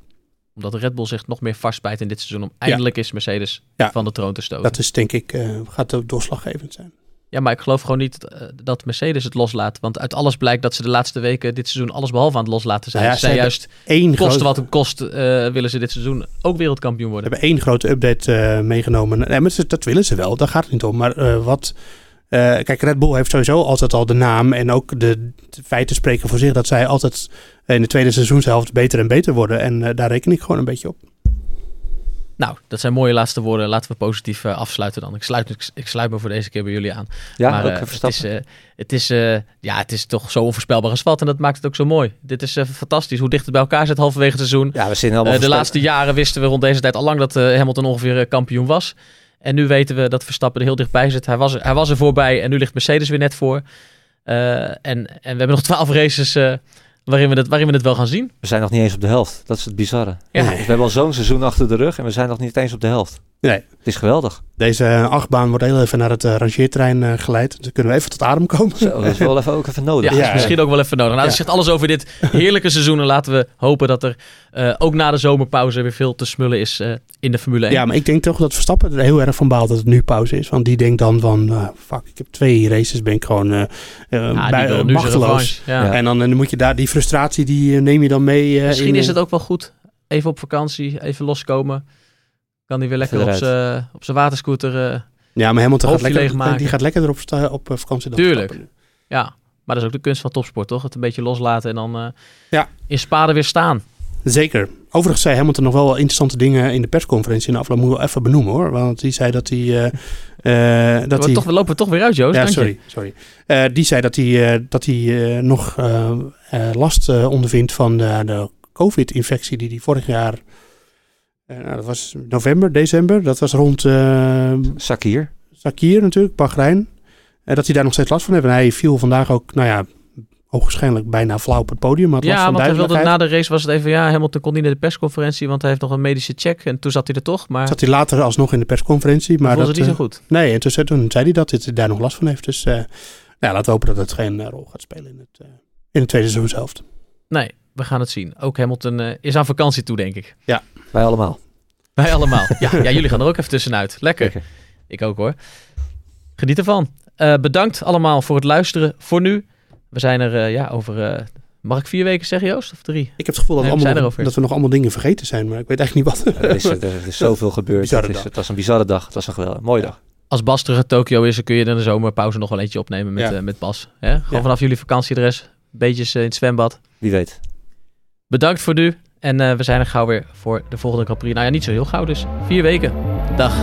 Omdat Red Bull zich nog meer vastbijt in dit seizoen om eindelijk is Mercedes Ja. van de troon te stoten. Dat is denk ik, eh, gaat ook doorslaggevend zijn. Ja, maar ik geloof gewoon niet eh, dat Mercedes het loslaat. Want uit alles blijkt dat ze de laatste weken dit seizoen alles behalve aan het loslaten zijn. Nou ja, ze zijn juist, Eén koste grote, wat het kost, eh, willen ze dit seizoen ook wereldkampioen we worden. hebben één grote update eh, meegenomen. Nee, dat willen ze wel, daar gaat het niet om. Maar wat... kijk, Red Bull heeft sowieso altijd al de naam en ook de, de feiten spreken voor zich dat zij altijd in de tweede seizoenshelft beter en beter worden. En daar reken ik gewoon een beetje op. Nou, dat zijn mooie laatste woorden. Laten we positief eh, afsluiten dan. Ik sluit, ik, ik sluit me voor deze keer bij jullie aan. Ja, maar eh, het, is, eh, het, is, ja, het is toch zo onvoorspelbaar als wat. En dat maakt het ook zo mooi. Dit is fantastisch. Hoe dicht het bij elkaar zit halverwege het seizoen. ja, we zijn helemaal de laatste jaren wisten we rond deze tijd al lang dat Hamilton ongeveer kampioen was. En nu weten we dat Verstappen er heel dichtbij zit. Hij was er, hij was er voorbij en nu ligt Mercedes weer net voor. En, en we hebben nog [laughs] twaalf races waarin, we het, waarin we het wel gaan zien. We zijn nog niet eens op de helft. Dat is het bizarre. Ja. Dus we hebben al zo'n seizoen achter de rug en we zijn nog niet eens op de helft. Nee. Het is geweldig. Deze eh, achtbaan wordt heel even naar het rangeerterrein eh, geleid. Dus dan kunnen we even tot adem komen. Zo, dat is wel even, ook even nodig. Ja, Ja, is misschien ook wel even nodig. Nou, dat Ja. zegt alles over dit heerlijke seizoen. En laten we hopen dat er eh, ook na de zomerpauze weer veel te smullen is eh, in de Formule 1. Ja, maar ik denk toch dat Verstappen er heel erg van baalt dat het nu pauze is. Want die denkt dan van, fuck, ik heb twee races, ben ik gewoon Ja, bij, machteloos. revanche. Ja. Ja. En dan, dan moet je daar die frustratie, die neem je dan mee. eh, Misschien in, is het ook wel goed. Even op vakantie, even loskomen. Kan hij weer lekker op zijn op zijn waterscooter. eh, Ja, maar Hamilton gaat lekker, leegmaken. die gaat lekkerder op, sta- op eh, vakantie dan Tuurlijk. Ja, maar dat is ook de kunst van topsport, toch? Het een beetje loslaten en dan eh, Ja. in spade weer staan. Zeker. Overigens zei Hamilton nog wel wel interessante dingen in de persconferentie in de afloop. Moeten we even benoemen hoor. Want die zei dat hij... eh, eh, dat we, hij toch, we lopen toch weer uit, Joost. ja, sorry. sorry. Eh, die zei dat hij, eh, dat hij eh, nog last eh, ondervindt van de, de COVID-infectie die hij vorig jaar... eh, nou, dat was november, december. Dat was rond eh Sakir. Sakir natuurlijk, Bahrein. Eh, dat hij daar nog steeds last van heeft. En hij viel vandaag ook, nou ja, ogenschijnlijk bijna flauw op het podium. Maar last Ja, van want hij wilde, na de race was het even... Ja, Hamilton kon niet naar de persconferentie, want hij heeft nog een medische check. En toen zat hij er toch, maar Zat hij later alsnog in de persconferentie. Maar dat, het niet zo eh, goed. Nee, en toen, zei- toen zei hij dat hij daar nog last van heeft. Dus eh, nou, ja, laten we hopen dat het geen rol gaat spelen in het, eh, in het tweede seizoenshelft. Nee, we gaan het zien. Ook Hamilton eh, is aan vakantie toe, denk ik. Wij allemaal. Wij allemaal. ja, [laughs] ja, jullie gaan er ook even tussenuit. Lekker. Ik ook hoor. Geniet ervan. Eh, bedankt allemaal voor het luisteren voor nu. We zijn er eh, ja, over... eh, mag ik vier weken zeggen, Joost? Of drie? Ik heb het gevoel dat, Nee, we allemaal, dat we nog allemaal dingen vergeten zijn. Maar ik weet eigenlijk niet wat. Er is, er is zoveel gebeurd. Het, is, dag. het was een bizarre dag. Het was een geweldig, mooie dag. Als Bas terug uit Tokio is, dan kun je dan de zomerpauze nog wel eentje opnemen met, Ja. met Bas. Hè? Gewoon Ja. vanaf jullie vakantieadres. Beetjes in het zwembad. Wie weet. Bedankt voor nu. En eh, we zijn er gauw weer voor de volgende Prix. Nou ja, niet zo heel gauw dus. Vier weken. Dag.